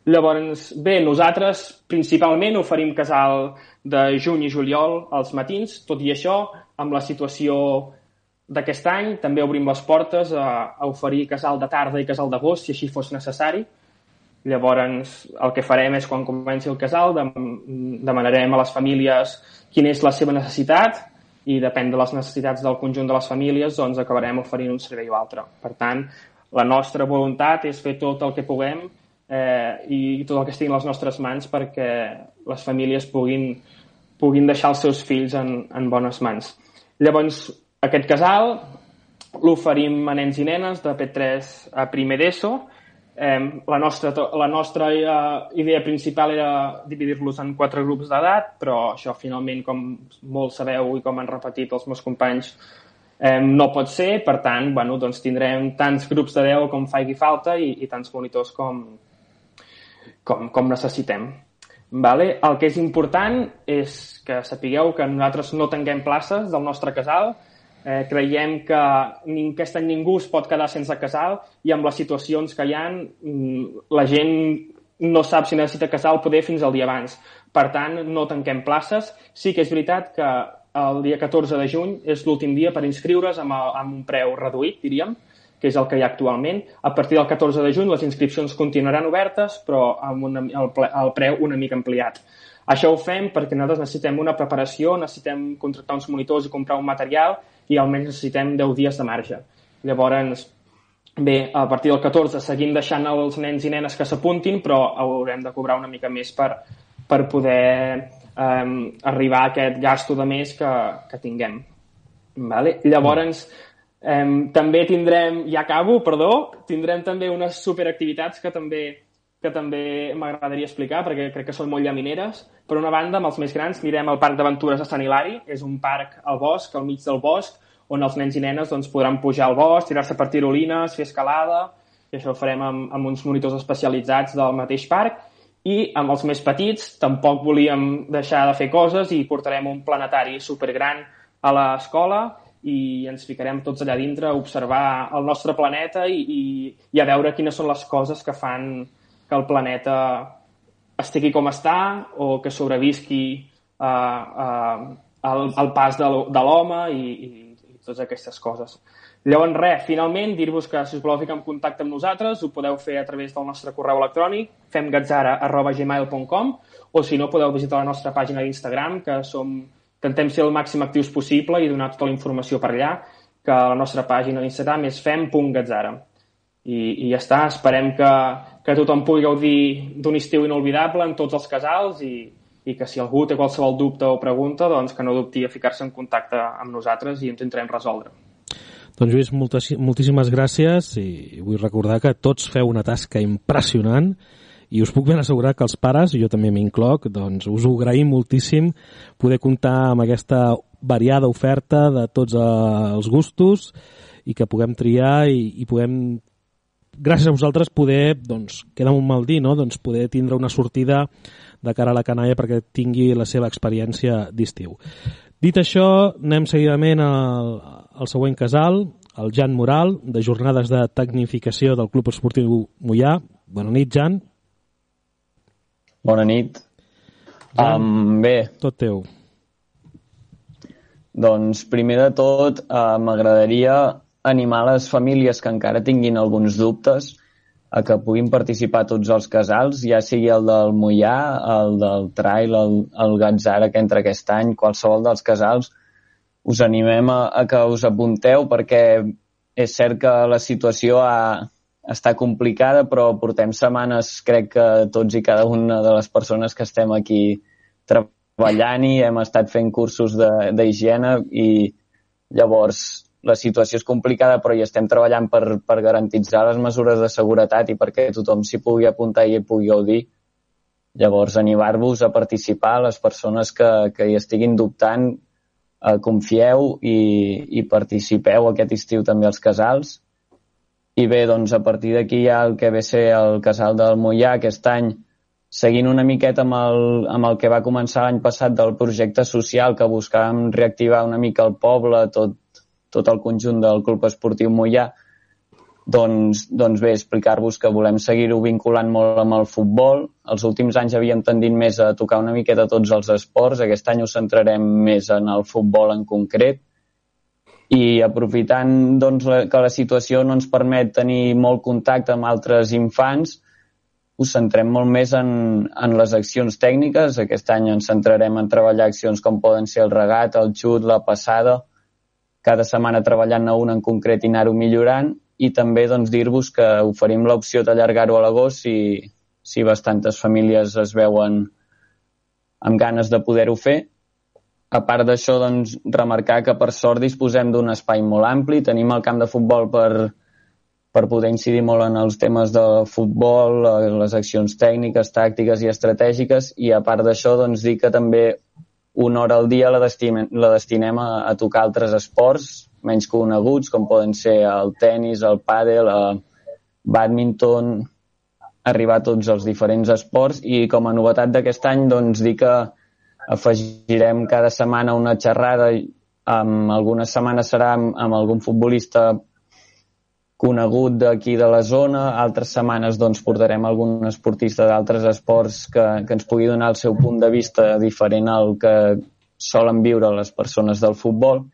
[SPEAKER 7] Llavors, bé, nosaltres principalment oferim casal de juny i juliol als matins, tot i això, amb la situació d'aquest any, també obrim les portes a, a oferir casal de tarda i casal d'agost, si així fos necessari. Llavors, el que farem és, quan comenci el casal, demanarem a les famílies quina és la seva necessitat i depèn de les necessitats del conjunt de les famílies, doncs acabarem oferint un servei o altre. Per tant, la nostra voluntat és fer tot el que puguem eh, i tot el que estigui a les nostres mans perquè les famílies puguin, puguin deixar els seus fills en, en bones mans. Llavors, aquest casal l'oferim a nens i nenes de P3 a primer d'ESO. Eh, la nostra, la nostra eh, idea principal era dividir-los en quatre grups d'edat, però això finalment, com molt sabeu i com han repetit els meus companys, eh, no pot ser. Per tant, bueno, doncs tindrem tants grups de 10 com faci falta i, i tants monitors com, com, com necessitem. Vale? El que és important és que sapigueu que nosaltres no tanquem places del nostre casal, eh, creiem que aquest any ningú es pot quedar sense casal i amb les situacions que hi ha mm, la gent no sap si necessita casal poder fins al dia abans. Per tant, no tanquem places. Sí que és veritat que el dia 14 de juny és l'últim dia per inscriure's amb, amb un preu reduït, diríem, que és el que hi ha actualment. A partir del 14 de juny les inscripcions continuaran obertes, però amb una, el, el preu una mica ampliat. Això ho fem perquè nosaltres necessitem una preparació, necessitem contractar uns monitors i comprar un material i almenys necessitem 10 dies de marge. Llavors, bé, a partir del 14 seguim deixant els nens i nenes que s'apuntin, però haurem de cobrar una mica més per, per poder eh, arribar a aquest gasto de més que, que tinguem. Vale? Llavors, eh, també tindrem, ja acabo, perdó, tindrem també unes superactivitats que també que també m'agradaria explicar perquè crec que són molt llamineres. Per una banda, amb els més grans, anirem al Parc d'Aventures de Sant Hilari. És un parc al bosc, al mig del bosc, on els nens i nenes doncs, podran pujar al bosc, tirar-se per tirolines, fer escalada, i això ho farem amb, amb uns monitors especialitzats del mateix parc. I amb els més petits tampoc volíem deixar de fer coses i portarem un planetari supergran a l'escola i ens ficarem tots allà dintre a observar el nostre planeta i, i, i a veure quines són les coses que fan que el planeta estigui com està o que sobrevisqui uh, uh, al, al pas de l'home i, i, i totes aquestes coses. Llavors, res, finalment, dir-vos que si us voleu ficar en contacte amb nosaltres ho podeu fer a través del nostre correu electrònic femgatzara.gmail.com o si no podeu visitar la nostra pàgina d'Instagram que som intentem ser el màxim actius possible i donar tota la informació per allà, que la nostra pàgina d'Instagram és fem.gatzara. I, I ja està, esperem que, que tothom pugui gaudir d'un estiu inolvidable en tots els casals i, i que si algú té qualsevol dubte o pregunta, doncs que no dubti a ficar-se en contacte amb nosaltres i ens entrem resoldre.
[SPEAKER 2] Doncs Lluís, moltes, moltíssimes gràcies i vull recordar que tots feu una tasca impressionant i us puc ben assegurar que els pares, jo també m'incloc, doncs us ho agraïm moltíssim poder comptar amb aquesta variada oferta de tots els gustos i que puguem triar i, i puguem gràcies a vosaltres poder, doncs, queda un mal dir, no? doncs poder tindre una sortida de cara a la canalla perquè tingui la seva experiència d'estiu. Dit això, anem seguidament al, al següent casal, el Jan Moral, de jornades de tecnificació del Club Esportiu Mollà. Bona nit, Jan.
[SPEAKER 8] Bona nit.
[SPEAKER 2] Jan,
[SPEAKER 8] um, bé.
[SPEAKER 2] Tot teu.
[SPEAKER 8] Doncs, primer de tot, uh, m'agradaria animar les famílies que encara tinguin alguns dubtes a que puguin participar tots els casals, ja sigui el del Mollà, el del Trail, el, el Gatzara que entra aquest any, qualsevol dels casals, us animem a, a que us apunteu perquè és cert que la situació ha, està complicada, però portem setmanes, crec que tots i cada una de les persones que estem aquí treballant i hem estat fent cursos d'higiene i llavors la situació és complicada, però hi estem treballant per, per garantitzar les mesures de seguretat i perquè tothom s'hi pugui apuntar i hi pugui gaudir. Llavors, animar-vos a participar, les persones que, que hi estiguin dubtant, eh, confieu i, i participeu aquest estiu també als casals i bé, doncs a partir d'aquí hi ha el que ve ser el casal del Mollà aquest any, seguint una miqueta amb el, amb el que va començar l'any passat del projecte social que buscàvem reactivar una mica el poble, tot, tot el conjunt del Club Esportiu Mollà, doncs, doncs bé, explicar-vos que volem seguir-ho vinculant molt amb el futbol. Els últims anys havíem tendit més a tocar una miqueta tots els esports. Aquest any ho centrarem més en el futbol en concret i aprofitant doncs, que la situació no ens permet tenir molt contacte amb altres infants, us centrem molt més en, en les accions tècniques. Aquest any ens centrarem en treballar accions com poden ser el regat, el xut, la passada, cada setmana treballant a una en concret i anar-ho millorant i també doncs, dir-vos que oferim l'opció d'allargar-ho a l'agost si, si bastantes famílies es veuen amb ganes de poder-ho fer a part d'això, doncs, remarcar que per sort disposem d'un espai molt ampli, tenim el camp de futbol per, per poder incidir molt en els temes de futbol, eh, les accions tècniques, tàctiques i estratègiques, i a part d'això, doncs, dir que també una hora al dia la destinem, la destinem a, a tocar altres esports menys coneguts, com poden ser el tennis, el pàdel, el badminton, arribar a tots els diferents esports, i com a novetat d'aquest any, doncs, dir que afegirem cada setmana una xerrada amb algunes setmanes serà amb, amb algun futbolista conegut d'aquí de la zona, altres setmanes doncs, portarem algun esportista d'altres esports que, que ens pugui donar el seu punt de vista diferent al que solen viure les persones del futbol.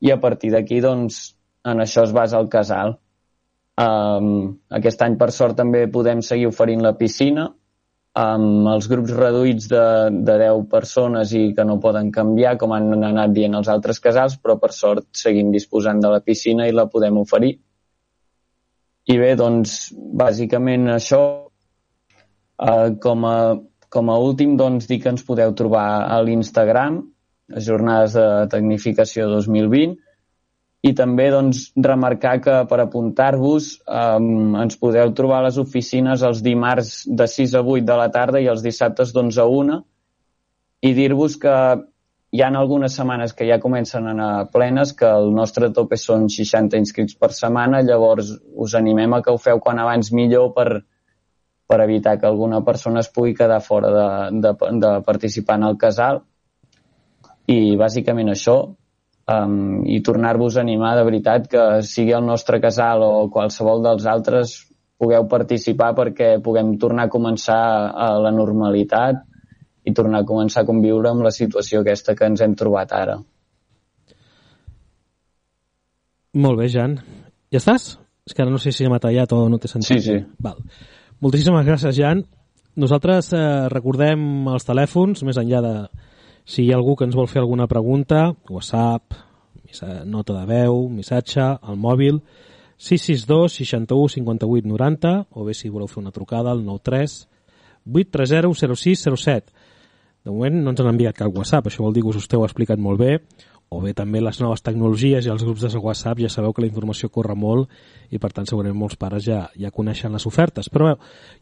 [SPEAKER 8] I a partir d'aquí doncs, en això es basa el casal. Um, aquest any per sort també podem seguir oferint la piscina amb els grups reduïts de, de 10 persones i que no poden canviar, com han anat dient els altres casals, però per sort seguim disposant de la piscina i la podem oferir. I bé, doncs, bàsicament això, eh, com, a, com a últim, doncs, dir que ens podeu trobar a l'Instagram, Jornades de Tecnificació 2020, i també doncs, remarcar que per apuntar-vos um, ens podeu trobar a les oficines els dimarts de 6 a 8 de la tarda i els dissabtes d'11 a 1 i dir-vos que hi ha algunes setmanes que ja comencen a anar plenes, que el nostre tope són 60 inscrits per setmana, llavors us animem a que ho feu quan abans millor per, per evitar que alguna persona es pugui quedar fora de, de, de participar en el casal. I bàsicament això, um, i tornar-vos a animar de veritat que sigui el nostre casal o qualsevol dels altres pugueu participar perquè puguem tornar a començar a la normalitat i tornar a començar a conviure amb la situació aquesta que ens hem trobat ara.
[SPEAKER 2] Molt bé, Jan. Ja estàs? És que ara no sé si m'ha tallat o no t'he sentit.
[SPEAKER 8] Sí, sí.
[SPEAKER 2] Val. Moltíssimes gràcies, Jan. Nosaltres eh, recordem els telèfons, més enllà de, si hi ha algú que ens vol fer alguna pregunta, WhatsApp, nota de veu, missatge, al mòbil, 662 61 58 90, o bé si voleu fer una trucada al 93 830 0607. De moment no ens han enviat cap WhatsApp, això vol dir que us ho esteu explicat molt bé, o bé també les noves tecnologies i els grups de WhatsApp ja sabeu que la informació corre molt i per tant segurament molts pares ja, ja coneixen les ofertes però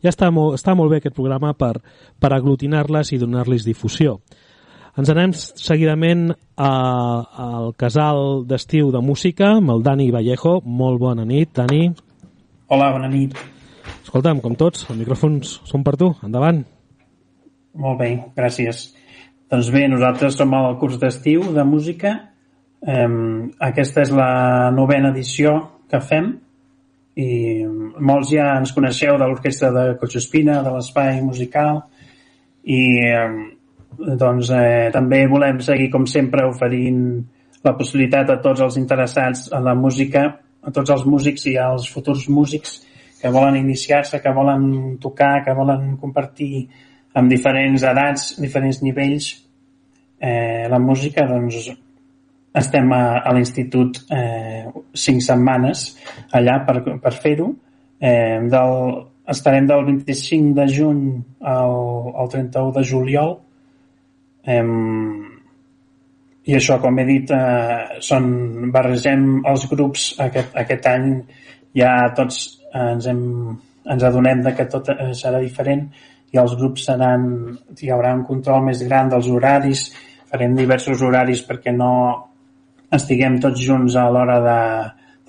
[SPEAKER 2] ja està molt, està molt bé aquest programa per, per aglutinar-les i donar-les difusió ens anem seguidament a, al casal d'estiu de música amb el Dani Vallejo. Molt bona nit, Dani.
[SPEAKER 9] Hola, bona nit.
[SPEAKER 2] Escolta'm, com tots, els micròfons són per tu. Endavant.
[SPEAKER 9] Molt bé, gràcies. Doncs bé, nosaltres som al curs d'estiu de música. Um, aquesta és la novena edició que fem i molts ja ens coneixeu de l'orquestra de Cotxespina, de l'espai musical i um, doncs eh, també volem seguir, com sempre, oferint la possibilitat a tots els interessats en la música, a tots els músics i als futurs músics que volen iniciar-se, que volen tocar, que volen compartir amb diferents edats, diferents nivells eh, la música, doncs estem a, a l'institut eh, cinc setmanes allà per, per fer-ho. Eh, del, estarem del 25 de juny al, al 31 de juliol I això, com he dit, eh, són, barregem els grups aquest, aquest any, ja tots ens, hem, ens adonem de que tot serà diferent. I els grups seran, hi haurà un control més gran dels horaris, farem diversos horaris perquè no estiguem tots junts a l'hora de,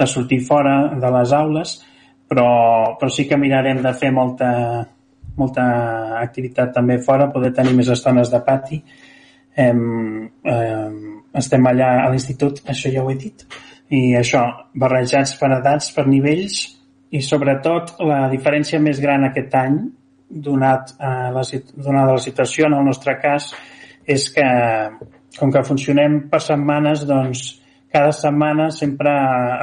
[SPEAKER 9] de sortir fora de les aules, però, però sí que mirarem de fer molta, molta activitat també fora, poder tenir més estones de pati. Em, em, estem allà a l'institut, això ja ho he dit, i això, barrejats per edats, per nivells, i sobretot la diferència més gran aquest any, donat a la, donada la situació, en el nostre cas, és que com que funcionem per setmanes, doncs cada setmana sempre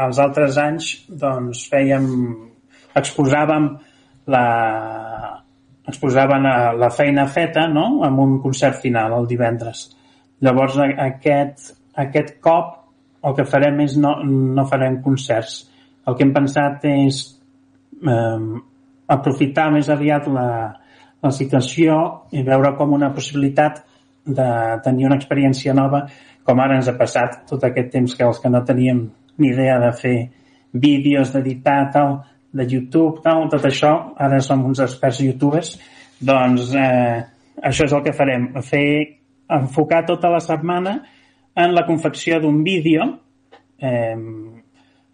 [SPEAKER 9] els altres anys doncs fèiem exposàvem la, ens posaven a la feina feta no? amb un concert final el divendres. Llavors aquest, aquest cop el que farem és no, no farem concerts. El que hem pensat és eh, aprofitar més aviat la, la situació i veure com una possibilitat de tenir una experiència nova com ara ens ha passat tot aquest temps que els que no teníem ni idea de fer vídeos, d'editar, tal, de YouTube, tal, tot això, ara som uns experts youtubers, doncs eh, això és el que farem, fer enfocar tota la setmana en la confecció d'un vídeo eh,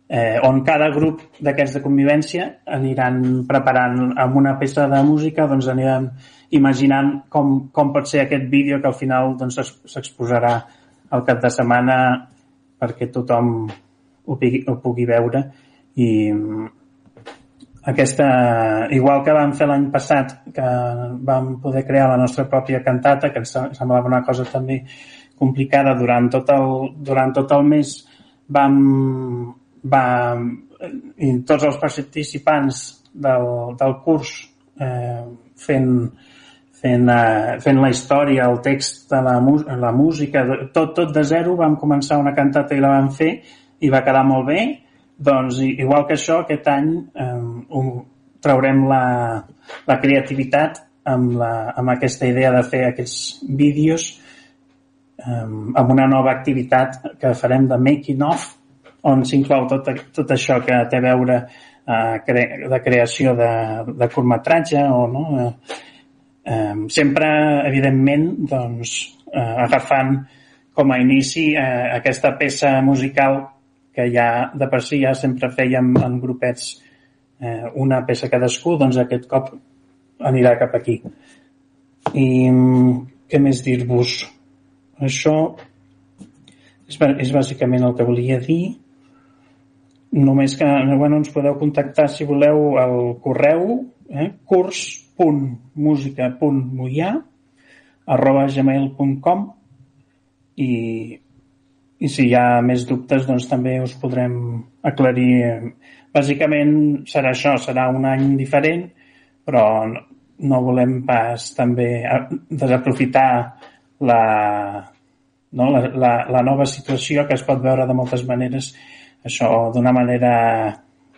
[SPEAKER 9] eh, on cada grup d'aquests de convivència aniran preparant amb una peça de música, doncs aniran imaginant com, com pot ser aquest vídeo que al final doncs, s'exposarà al cap de setmana perquè tothom ho pugui, ho pugui veure i aquesta, igual que vam fer l'any passat, que vam poder crear la nostra pròpia cantata, que ens semblava una cosa també complicada durant tot el, durant tot el mes, vam, vam i tots els participants del, del curs eh, fent, fent, eh, fent la història, el text de la, la música, tot, tot de zero, vam començar una cantata i la vam fer i va quedar molt bé doncs, igual que això, aquest any eh, traurem la, la creativitat amb, la, amb aquesta idea de fer aquests vídeos um, amb una nova activitat que farem de making of on s'inclou tot, tot això que té a veure uh, cre de creació de, de curtmetratge o no, uh, um, sempre evidentment doncs, uh, agafant com a inici uh, aquesta peça musical que ja de per si ja sempre fèiem en grupets eh, una peça cadascú, doncs aquest cop anirà cap aquí. I què més dir-vos? Això és, és bàsicament el que volia dir. Només que bueno, ens podeu contactar si voleu al correu eh, curs.musica.moià arroba gmail.com i, i si hi ha més dubtes doncs també us podrem aclarir. Bàsicament serà això, serà un any diferent, però no volem pas també desaprofitar la, no, la, la, la nova situació que es pot veure de moltes maneres això d'una manera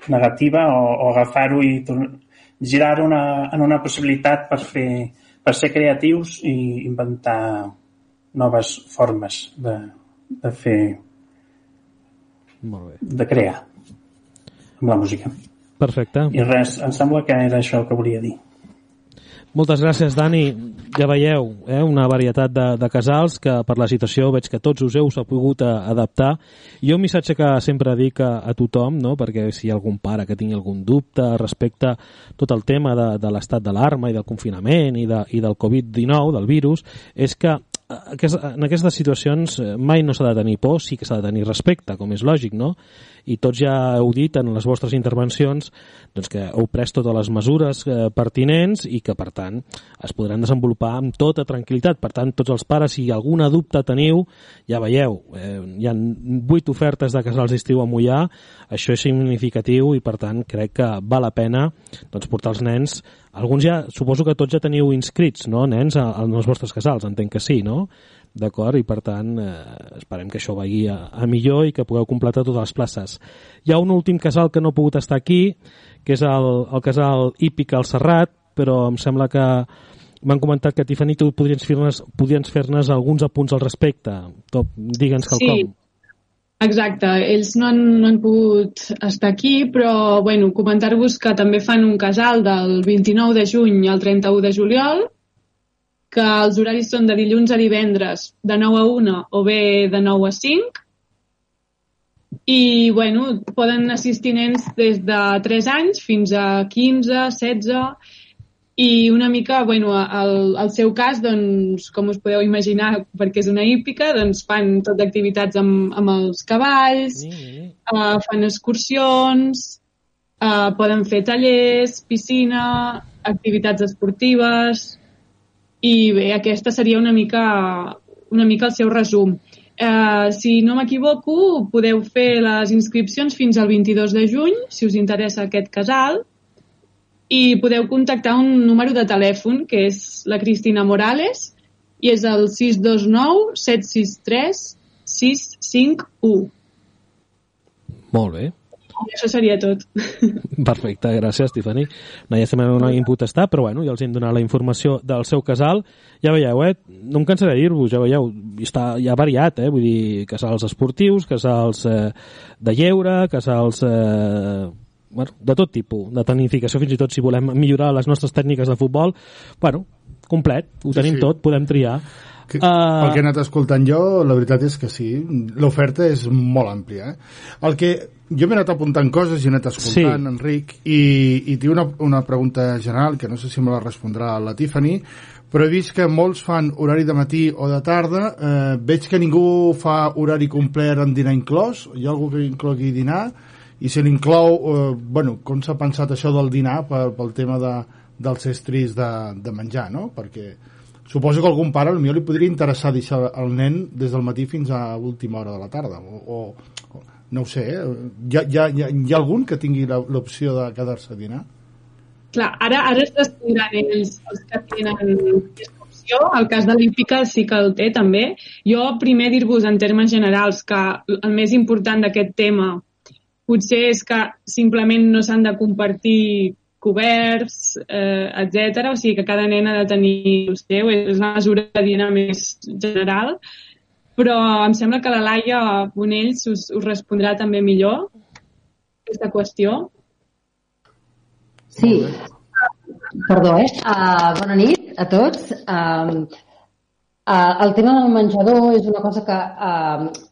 [SPEAKER 9] negativa o, o agafar-ho i girar-ho en una possibilitat per, fer, per ser creatius i inventar noves formes de, de fer
[SPEAKER 2] Molt bé.
[SPEAKER 9] de crear amb la música.
[SPEAKER 2] Perfecte.
[SPEAKER 9] I res, em sembla que era això que volia dir.
[SPEAKER 2] Moltes gràcies, Dani. Ja veieu, eh, una varietat de, de casals que per la situació veig que tots us heu pogut eh, adaptar. I un missatge que sempre dic a, a tothom, no? perquè si hi ha algun pare que tingui algun dubte respecte a tot el tema de, de l'estat d'alarma i del confinament i, de, i del Covid-19, del virus, és que en aquestes situacions eh, mai no s'ha de tenir por, sí que s'ha de tenir respecte, com és lògic, no? I tots ja heu dit en les vostres intervencions doncs que heu pres totes les mesures eh, pertinents i que, per tant, es podran desenvolupar amb tota tranquil·litat. Per tant, tots els pares, si alguna dubte teniu, ja veieu, eh, hi ha vuit ofertes de casals d'estiu a Mollà, això és significatiu i, per tant, crec que val la pena doncs, portar els nens alguns ja, suposo que tots ja teniu inscrits, no, nens, als vostres casals, entenc que sí, no? D'acord, i per tant eh, esperem que això vagi a, a millor i que pugueu completar totes les places. Hi ha un últim casal que no ha pogut estar aquí, que és el, el casal hípic al Serrat, però em sembla que m'han comentat que Tiffany tu podries fer-nos fer alguns apunts al respecte. Digue'ns quelcom. Sí,
[SPEAKER 3] Exacte, ells no han, no han pogut estar aquí, però bueno, comentar-vos que també fan un casal del 29 de juny al 31 de juliol, que els horaris són de dilluns a divendres de 9 a 1 o bé de 9 a 5, i bueno, poden assistir nens des de 3 anys fins a 15, 16, i una mica, bueno, al, al seu cas, doncs, com us podeu imaginar, perquè és una hípica, doncs fan tot d'activitats amb, amb els cavalls, mm. uh, fan excursions, uh, poden fer tallers, piscina, activitats esportives, i bé, aquesta seria una mica, una mica el seu resum. Uh, si no m'equivoco, podeu fer les inscripcions fins al 22 de juny, si us interessa aquest casal, i podeu contactar un número de telèfon que és la Cristina Morales i és el 629 763 651.
[SPEAKER 2] Molt bé.
[SPEAKER 3] I això seria tot.
[SPEAKER 2] Perfecte, gràcies, Tiffany. No hi ha no hagin pogut estar, però bueno, ja els hem donat la informació del seu casal. Ja veieu, eh? No em cansaré de dir-vos, ja veieu, està ja variat, eh? Vull dir, casals esportius, casals eh, de lleure, casals eh, bueno, de tot tipus, de tecnificació, fins i tot si volem millorar les nostres tècniques de futbol, bueno, complet, ho tenim sí. tot, podem triar.
[SPEAKER 1] Que, uh... El que he anat escoltant jo, la veritat és que sí, l'oferta és molt àmplia. Eh? El que jo m'he anat apuntant coses i he anat escoltant, sí. Enric, i, i tinc una, una pregunta general, que no sé si me la respondrà la Tiffany, però he vist que molts fan horari de matí o de tarda, eh, veig que ningú fa horari complet en dinar inclòs, hi ha algú que inclogui dinar, i se l'inclou, eh, bueno, com s'ha pensat això del dinar per, pel tema de, dels estris de, de menjar, no? Perquè suposo que algun pare potser li podria interessar deixar el nen des del matí fins a última hora de la tarda o, o, no ho sé, eh? hi, ha, hi, ha, hi, ha, algun que tingui l'opció de quedar-se a dinar?
[SPEAKER 3] Clar, ara, ara es descobriran ells els que tenen aquesta opció. El cas de l'hípica sí que el té també. Jo primer dir-vos en termes generals que el més important d'aquest tema potser és que simplement no s'han de compartir coberts, eh, etc. O sigui que cada nen ha de tenir el seu, és una mesura dina més general, però em sembla que la Laia Bonells us, us respondrà també millor aquesta qüestió.
[SPEAKER 10] Sí, perdó, eh? Uh, bona nit a tots. Uh, uh, el tema del menjador és una cosa que uh,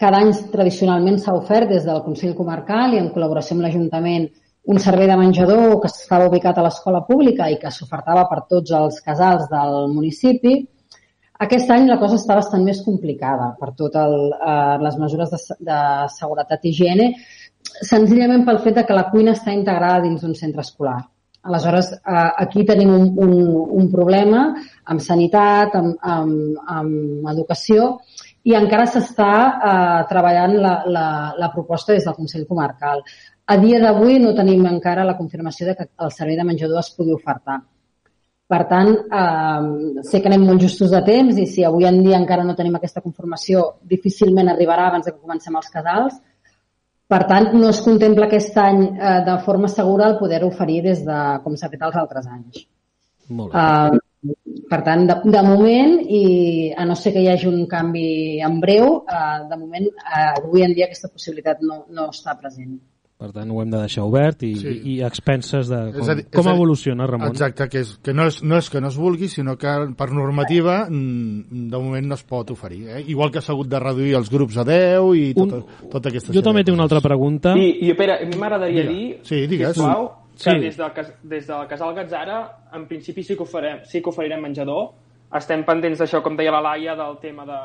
[SPEAKER 10] cada any tradicionalment s'ha ofert des del Consell Comarcal i en col·laboració amb l'Ajuntament un servei de menjador que estava ubicat a l'escola pública i que s'ofertava per tots els casals del municipi. Aquest any la cosa està bastant més complicada per totes eh, les mesures de, de seguretat i higiene, senzillament pel fet de que la cuina està integrada dins d'un centre escolar. Aleshores, eh, aquí tenim un, un, un problema amb sanitat, amb, amb, amb educació, i encara s'està eh, treballant la, la, la proposta des del Consell Comarcal. A dia d'avui no tenim encara la confirmació de que el servei de menjador es pugui ofertar. Per tant, eh, sé que anem molt justos de temps i si avui en dia encara no tenim aquesta confirmació, difícilment arribarà abans que comencem els casals. Per tant, no es contempla aquest any eh, de forma segura el poder oferir des de com s'ha fet els altres anys.
[SPEAKER 2] Molt bé. Uh,
[SPEAKER 10] per tant, de, de moment, i a no ser que hi hagi un canvi en breu, uh, de moment, uh, avui en dia aquesta possibilitat no, no està present.
[SPEAKER 2] Per tant, ho hem de deixar obert i, sí. i, i expenses de com,
[SPEAKER 1] És a dir-
[SPEAKER 2] com
[SPEAKER 1] és a dir-
[SPEAKER 2] evoluciona, Ramon.
[SPEAKER 1] Exacte, que, és, que no, és, no és que no es vulgui, sinó que per normativa mm, de moment no es pot oferir. Eh? Igual que s'ha hagut de reduir els grups a 10 i tota, tota aquesta
[SPEAKER 2] Jo també tinc una altra pregunta.
[SPEAKER 7] I, i espera, a mi m'agradaria dir,
[SPEAKER 1] Sí, digues.
[SPEAKER 7] sisplau, que
[SPEAKER 2] Sí.
[SPEAKER 7] des, del, des del casal Gatzara, en principi sí que, ho farem, sí que oferirem menjador. Estem pendents d'això, com deia la Laia, del tema de,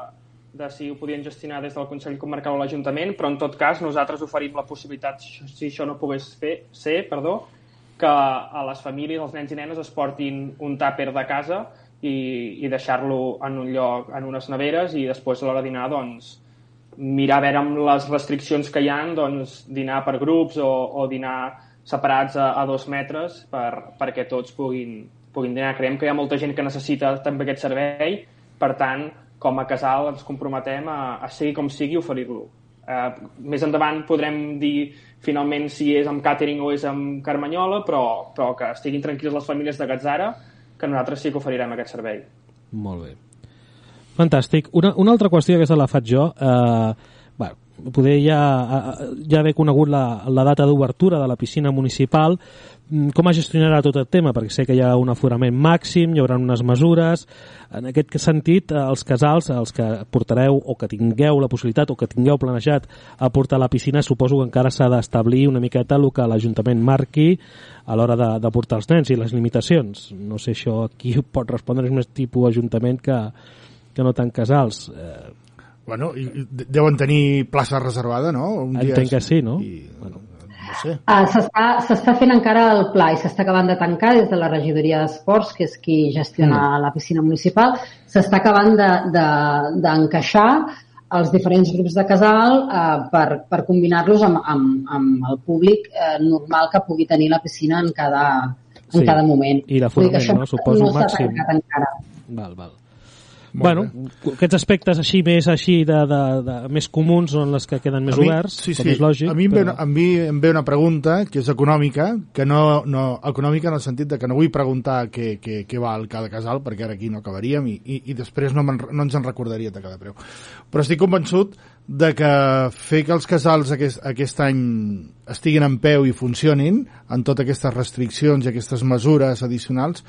[SPEAKER 7] de si ho podien gestionar des del Consell Comarcal o l'Ajuntament, però en tot cas nosaltres oferim la possibilitat, si això no pogués fer, ser, perdó, que a les famílies, els nens i nenes, es portin un tàper de casa i, i deixar-lo en un lloc, en unes neveres i després a l'hora de dinar, doncs, mirar a veure amb les restriccions que hi han, doncs, dinar per grups o, o dinar separats a, a dos metres per, perquè tots puguin, puguin dinar. Creiem que hi ha molta gent que necessita també aquest servei, per tant, com a casal ens comprometem a, a sigui com sigui oferir-lo. Eh, més endavant podrem dir finalment si és amb càtering o és amb carmanyola, però, però que estiguin tranquils les famílies de Gatzara, que nosaltres sí que oferirem aquest servei.
[SPEAKER 2] Molt bé. Fantàstic. Una, una altra qüestió, aquesta la faig jo. Eh, poder ja, ja haver conegut la, la data d'obertura de la piscina municipal, mm, com es gestionarà tot el tema? Perquè sé que hi ha un aforament màxim, hi haurà unes mesures. En aquest sentit, eh, els casals, els que portareu o que tingueu la possibilitat o que tingueu planejat a portar a la piscina, suposo que encara s'ha d'establir una miqueta el que l'Ajuntament marqui a l'hora de, de portar els nens i les limitacions. No sé això qui pot respondre, és més tipus Ajuntament que, que no tant casals. Eh,
[SPEAKER 1] Bueno, i, i de- deuen tenir plaça reservada, no? Un
[SPEAKER 2] entenc que sí, no?
[SPEAKER 1] I,
[SPEAKER 2] Bueno,
[SPEAKER 1] no sé.
[SPEAKER 10] Uh, S'està s'està fent encara el pla i s'està acabant de tancar des de la regidoria d'esports, que és qui gestiona
[SPEAKER 2] Mm.
[SPEAKER 10] la piscina municipal. S'està acabant d'encaixar de, de, d'encaixar els diferents grups de casal uh, per, per combinar-los amb, amb, amb el públic uh, normal que pugui tenir la piscina en cada, en
[SPEAKER 2] Sí.
[SPEAKER 10] cada moment.
[SPEAKER 2] I l'aforament, no? Suposo
[SPEAKER 10] no
[SPEAKER 2] màxim.
[SPEAKER 10] tancat encara.
[SPEAKER 2] Val, val. Bueno, aquests aspectes així més així de, de, de, més comuns són les que queden més
[SPEAKER 1] mi-
[SPEAKER 2] oberts,
[SPEAKER 1] sí,
[SPEAKER 2] com
[SPEAKER 1] sí.
[SPEAKER 2] és lògic.
[SPEAKER 1] A mi, em ve
[SPEAKER 2] però...
[SPEAKER 1] a mi em ve una pregunta que és econòmica, que no, no, econòmica en el sentit de que no vull preguntar què, què, què val cada casal, perquè ara aquí no acabaríem i, i, i després no, no ens en recordaria de cada preu. Però estic convençut de que fer que els casals aquest, aquest any estiguin en peu i funcionin, amb totes aquestes restriccions i aquestes mesures addicionals,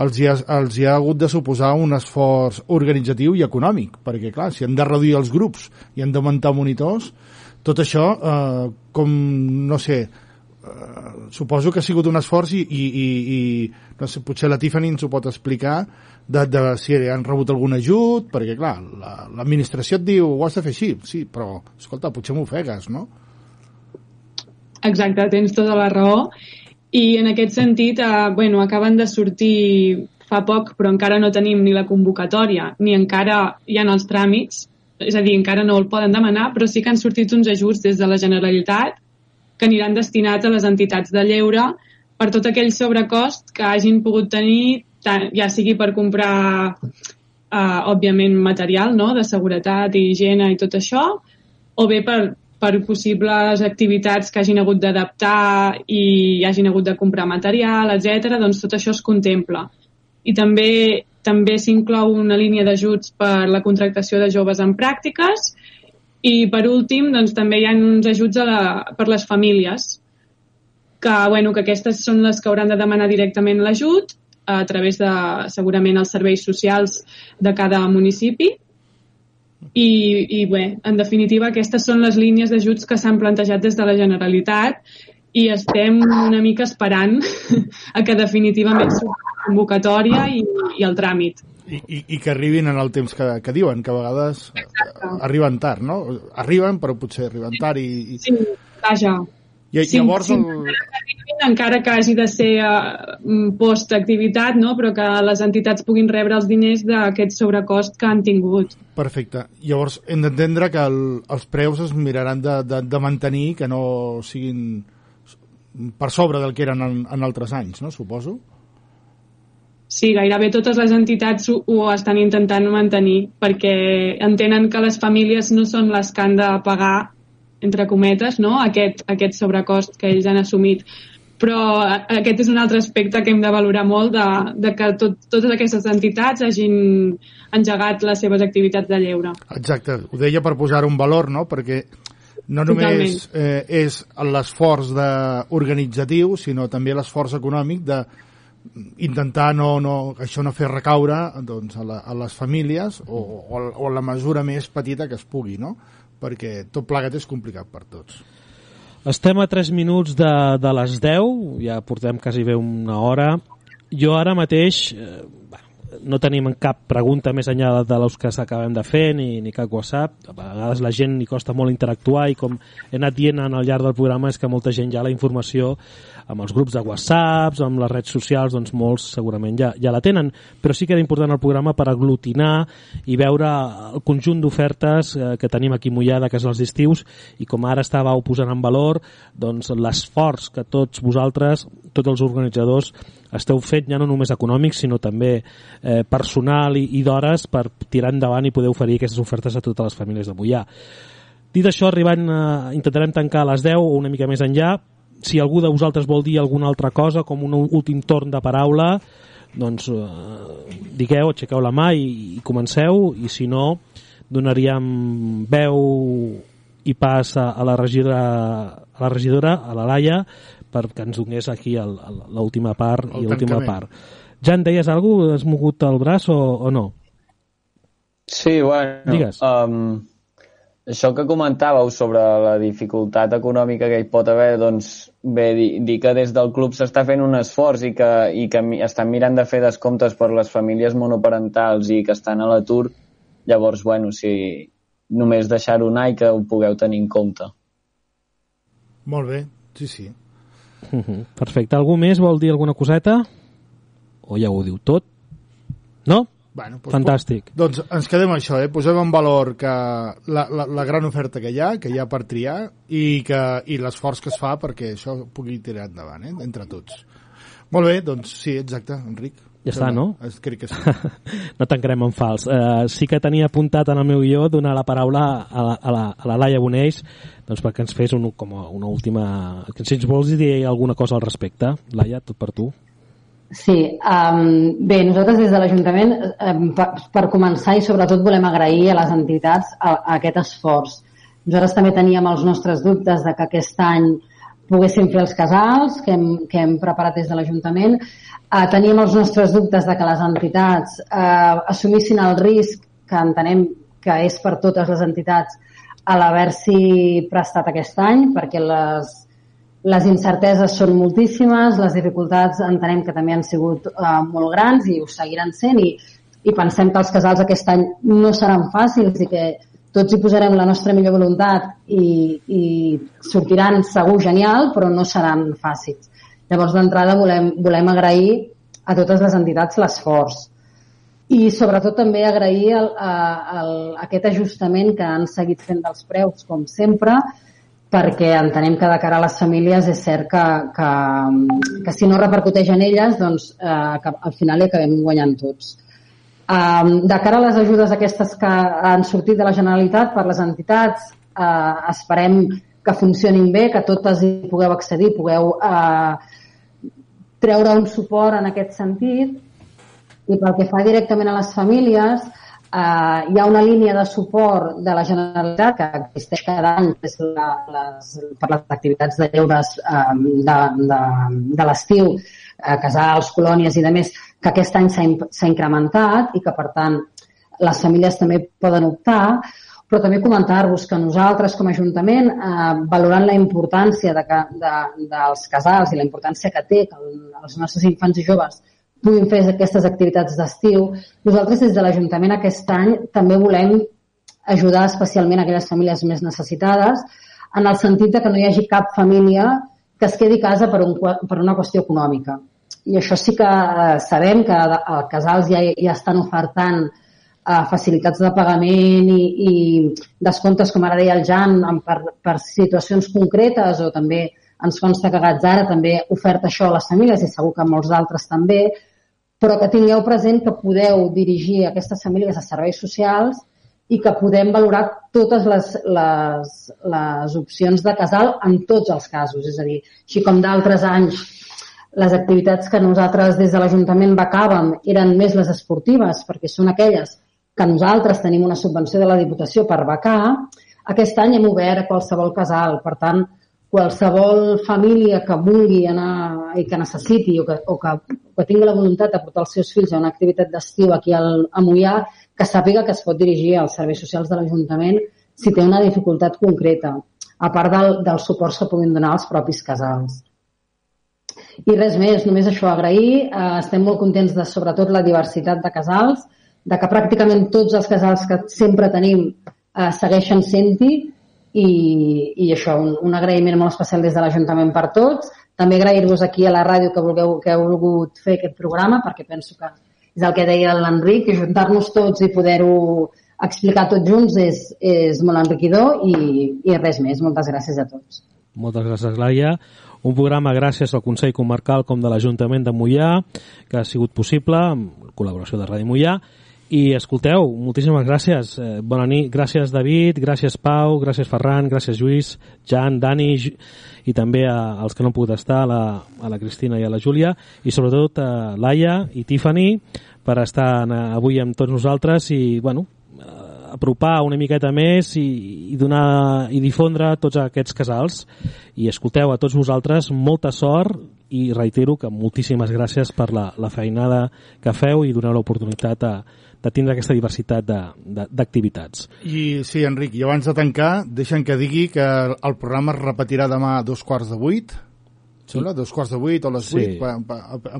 [SPEAKER 1] els hi, ha, els hi ha hagut de suposar un esforç organitzatiu i econòmic, perquè clar, si han de reduir els grups i han d'augmentar monitors, tot això, eh, com, no sé, eh, suposo que ha sigut un esforç i, i, i, i no sé, potser la Tiffany ens ho pot explicar de, de si han rebut algun ajut, perquè clar, la- l'administració et diu ho has de fer així, sí, però escolta, potser m'ofegues, no?
[SPEAKER 3] Exacte, tens tota la raó. I en aquest sentit, eh, bueno, acaben de sortir fa poc, però encara no tenim ni la convocatòria, ni encara hi ha els tràmits, és a dir, encara no el poden demanar, però sí que han sortit uns ajuts des de la Generalitat que aniran destinats a les entitats de lleure per tot aquell sobrecost que hagin pogut tenir, tant, ja sigui per comprar, eh, òbviament, material no? de seguretat i higiene i tot això, o bé per, per possibles activitats que hagin hagut d'adaptar i hagin hagut de comprar material, etc. doncs tot això es contempla. I també també s'inclou una línia d'ajuts per la contractació de joves en pràctiques i per últim doncs, també hi ha uns ajuts a la, per les famílies que, bueno, que aquestes són les que hauran de demanar directament l'ajut a través de segurament els serveis socials de cada municipi i, i bé, en definitiva aquestes són les línies d'ajuts que s'han plantejat des de la Generalitat i estem una mica esperant a que definitivament surti la convocatòria i, i el tràmit.
[SPEAKER 1] I, i, i que arribin en el temps que, que diuen, que a vegades Exacte. arriben tard, no? Arriben, però potser arriben tard i... i...
[SPEAKER 3] Sí, vaja.
[SPEAKER 1] I, sí, llavors... Sí, el...
[SPEAKER 3] encara que hagi de ser uh, post-activitat, no? però que les entitats puguin rebre els diners d'aquest sobrecost que han tingut.
[SPEAKER 1] Perfecte. Llavors hem d'entendre que el, els preus es miraran de, de, de mantenir, que no siguin per sobre del que eren en, en altres anys, no? Suposo.
[SPEAKER 3] Sí, gairebé totes les entitats ho, ho estan intentant mantenir perquè entenen que les famílies no són les que han de pagar, entre cometes, no? aquest, aquest sobrecost que ells han assumit. Però aquest és un altre aspecte que hem de valorar molt de, de que tot, totes aquestes entitats hagin engegat les seves activitats de lleure.
[SPEAKER 1] Exacte, ho deia per posar un valor, no? perquè no només eh, és l'esforç organitzatiu, sinó també l'esforç econòmic de intentar no, no, això no fer recaure doncs, a, la, a les famílies o, o, o la mesura més petita que es pugui, no? Perquè tot plegat és complicat per tots.
[SPEAKER 2] Estem a 3 minuts de, de les 10, ja portem quasi bé una hora. Jo ara mateix, eh, no tenim cap pregunta més enllà de les que s'acabem de fer ni, ni cap WhatsApp. A vegades la gent li costa molt interactuar i com he anat dient en el llarg del programa és que molta gent ja la informació amb els grups de WhatsApps, amb les redes socials, doncs molts segurament ja, ja la tenen, però sí que era important el programa per aglutinar i veure el conjunt d'ofertes eh, que tenim aquí mullada, que és els estius, i com ara estàveu posant en valor doncs l'esforç que tots vosaltres, tots els organitzadors, esteu fent ja no només econòmic, sinó també eh, personal i, i d'hores per tirar endavant i poder oferir aquestes ofertes a totes les famílies de Mollà. Dit això, arribant, eh, intentarem tancar a les 10 o una mica més enllà. Si algú de vosaltres vol dir alguna altra cosa, com un últim torn de paraula, doncs eh, digueu, aixequeu la mà i, i comenceu, i si no, donaríem veu i pas a, a la regidora a la regidora, a la Laia, perquè ens donés aquí l'última part el i l'última part. Ja en deies alguna cosa? Has mogut el braç o, o no?
[SPEAKER 8] Sí, bueno,
[SPEAKER 2] Digues.
[SPEAKER 8] Um, això que comentàveu sobre la dificultat econòmica que hi pot haver, doncs bé, dir, dir que des del club s'està fent un esforç i que, i que estan mirant de fer descomptes per les famílies monoparentals i que estan a l'atur, llavors, bueno, si només deixar-ho anar i que ho pugueu tenir en compte.
[SPEAKER 1] Molt bé, sí, sí.
[SPEAKER 2] Uh -huh. Perfecte. Algú més vol dir alguna coseta? O ja ho diu tot? No?
[SPEAKER 1] Bueno, doncs,
[SPEAKER 2] Fantàstic.
[SPEAKER 1] Doncs ens quedem això, eh? posem en valor que la, la, la gran oferta que hi ha, que hi ha per triar, i, que, i l'esforç que es fa perquè això pugui tirar endavant, eh? entre tots. Molt bé, doncs sí, exacte, Enric.
[SPEAKER 2] Ja està, no?
[SPEAKER 1] Es, crec que sí.
[SPEAKER 2] no tancarem en fals. Uh, sí que tenia apuntat en el meu guió donar la paraula a la, a la, a la Laia Boneix doncs perquè ens fes un, com una última... Si ens vols dir alguna cosa al respecte, Laia, tot per tu.
[SPEAKER 10] Sí, um, bé, nosaltres des de l'Ajuntament, um, per, per començar i sobretot volem agrair a les entitats a, a aquest esforç. Nosaltres també teníem els nostres dubtes de que aquest any poguéssim fer els casals que hem, que hem preparat des de l'Ajuntament. Uh, teníem els nostres dubtes de que les entitats uh, assumissin el risc que entenem que és per totes les entitats a l'haver-s'hi prestat aquest any, perquè les, les incerteses són moltíssimes, les dificultats entenem que també han sigut uh, molt grans i ho seguiran sent i, i pensem que els casals aquest any no seran fàcils i que tots hi posarem la nostra millor voluntat i, i sortiran segur genial, però no seran fàcils. Llavors, d'entrada, volem, volem agrair a totes les entitats l'esforç i sobretot també agrair el, el, aquest ajustament que han seguit fent dels preus, com sempre, perquè entenem que de cara a les famílies és cert que, que, que si no repercuteix en elles, doncs eh, que al final hi acabem guanyant tots. Um, de cara a les ajudes aquestes que han sortit de la Generalitat per les entitats, eh, esperem que funcionin bé, que totes hi pugueu accedir, pugueu eh, treure un suport en aquest sentit i pel que fa directament a les famílies, eh, hi ha una línia de suport de la Generalitat que existeix cada any és la, les, per les activitats de lleures eh, de, de, de l'estiu, eh, casals, colònies i de més, que aquest any s'ha incrementat i que, per tant, les famílies també poden optar, però també comentar-vos que nosaltres com a Ajuntament, eh, valorant la importància de, que, de, dels casals i la importància que té que els nostres infants i joves puguin fer aquestes activitats d'estiu. Nosaltres des de l'Ajuntament aquest any també volem ajudar especialment a aquelles famílies més necessitades en el sentit de que no hi hagi cap família que es quedi a casa per, un, per una qüestió econòmica. I això sí que eh, sabem que els casals ja, ja estan ofertant eh, facilitats de pagament i, i descomptes, com ara deia el Jan, per, per situacions concretes o també ens consta que Gatzara també oferta això a les famílies i segur que molts d'altres també, però que tingueu present que podeu dirigir aquestes famílies a serveis socials i que podem valorar totes les, les, les opcions de casal en tots els casos. És a dir, així com d'altres anys les activitats que nosaltres des de l'Ajuntament becàvem eren més les esportives, perquè són aquelles que nosaltres tenim una subvenció de la Diputació per becar, aquest any hem obert qualsevol casal. Per tant, qualsevol família que vulgui anar i que necessiti o que, o que, que tingui la voluntat de portar els seus fills a una activitat d'estiu aquí al, a Mollà, que sàpiga que es pot dirigir als serveis socials de l'Ajuntament si té una dificultat concreta, a part del, dels suports que puguin donar els propis casals. I res més, només això, agrair. Eh, estem molt contents de, sobretot, la diversitat de casals, de que pràcticament tots els casals que sempre tenim eh, segueixen sent-hi i, i això, un, un agraïment molt especial des de l'Ajuntament per tots. També agrair-vos aquí a la ràdio que, vulgueu, que heu volgut fer aquest programa, perquè penso que és el que deia l'Enric, juntar-nos tots i poder-ho explicar tots junts és, és molt enriquidor i, i res més. Moltes gràcies a tots.
[SPEAKER 2] Moltes gràcies, Laia. Un programa gràcies al Consell Comarcal com de l'Ajuntament de Mollà, que ha sigut possible amb col·laboració de Ràdio Mollà i escolteu, moltíssimes gràcies. Eh, bona nit, gràcies David, gràcies Pau, gràcies Ferran, gràcies Lluís, Jan, Dani i també a, als que no han pogut estar, a la, a la Cristina i a la Júlia i sobretot a Laia i Tiffany per estar avui amb tots nosaltres i, bueno, eh, apropar una miqueta més i, i donar i difondre tots aquests casals i escolteu a tots vosaltres molta sort i reitero que moltíssimes gràcies per la, la feinada que feu i donar l'oportunitat a, de tindre aquesta diversitat d'activitats.
[SPEAKER 1] I sí, Enric, i abans de tancar, deixen que digui que el programa es repetirà demà a dos quarts de vuit, sembla, dos quarts de vuit o les sí. vuit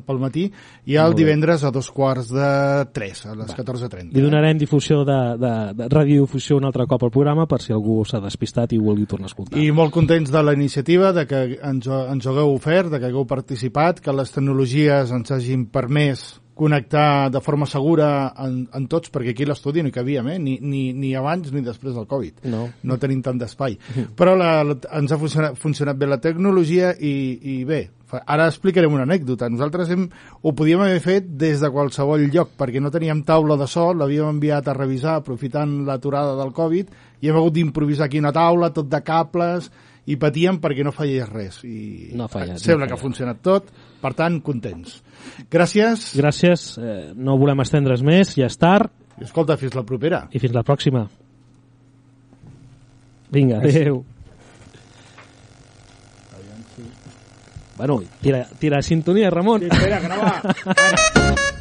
[SPEAKER 1] pel matí, i el divendres a dos quarts de tres, a les 14.30.
[SPEAKER 2] Li donarem difusió de, de, de radiodifusió un altre cop al programa per si algú s'ha despistat i vulgui tornar a escoltar.
[SPEAKER 1] I molt contents de la iniciativa, de que ens, ens hagueu ofert, de que hagueu participat, que les tecnologies ens hagin permès connectar de forma segura en, en tots, perquè aquí l'estudi no hi cabíem, eh? ni, ni, ni abans ni després del Covid.
[SPEAKER 2] No,
[SPEAKER 1] no tenim tant d'espai. Però la, la, ens ha funcionat, funcionat bé la tecnologia i, i bé, ara explicarem una anècdota. Nosaltres hem, ho podíem haver fet des de qualsevol lloc, perquè no teníem taula de sol, l'havíem enviat a revisar aprofitant l'aturada del Covid, i hem hagut d'improvisar aquí una taula, tot de cables, i patíem perquè no fallés res. I
[SPEAKER 2] no fallat,
[SPEAKER 1] sembla
[SPEAKER 2] no
[SPEAKER 1] que ha funcionat tot, per tant, contents. Gràcies.
[SPEAKER 2] Gràcies. Eh, no volem estendre's més, ja és tard.
[SPEAKER 1] I escolta, fins la propera.
[SPEAKER 2] I fins la pròxima. Vinga, adeu. Bueno, tira, tira sintonia, Ramon.
[SPEAKER 7] Sí, espera, que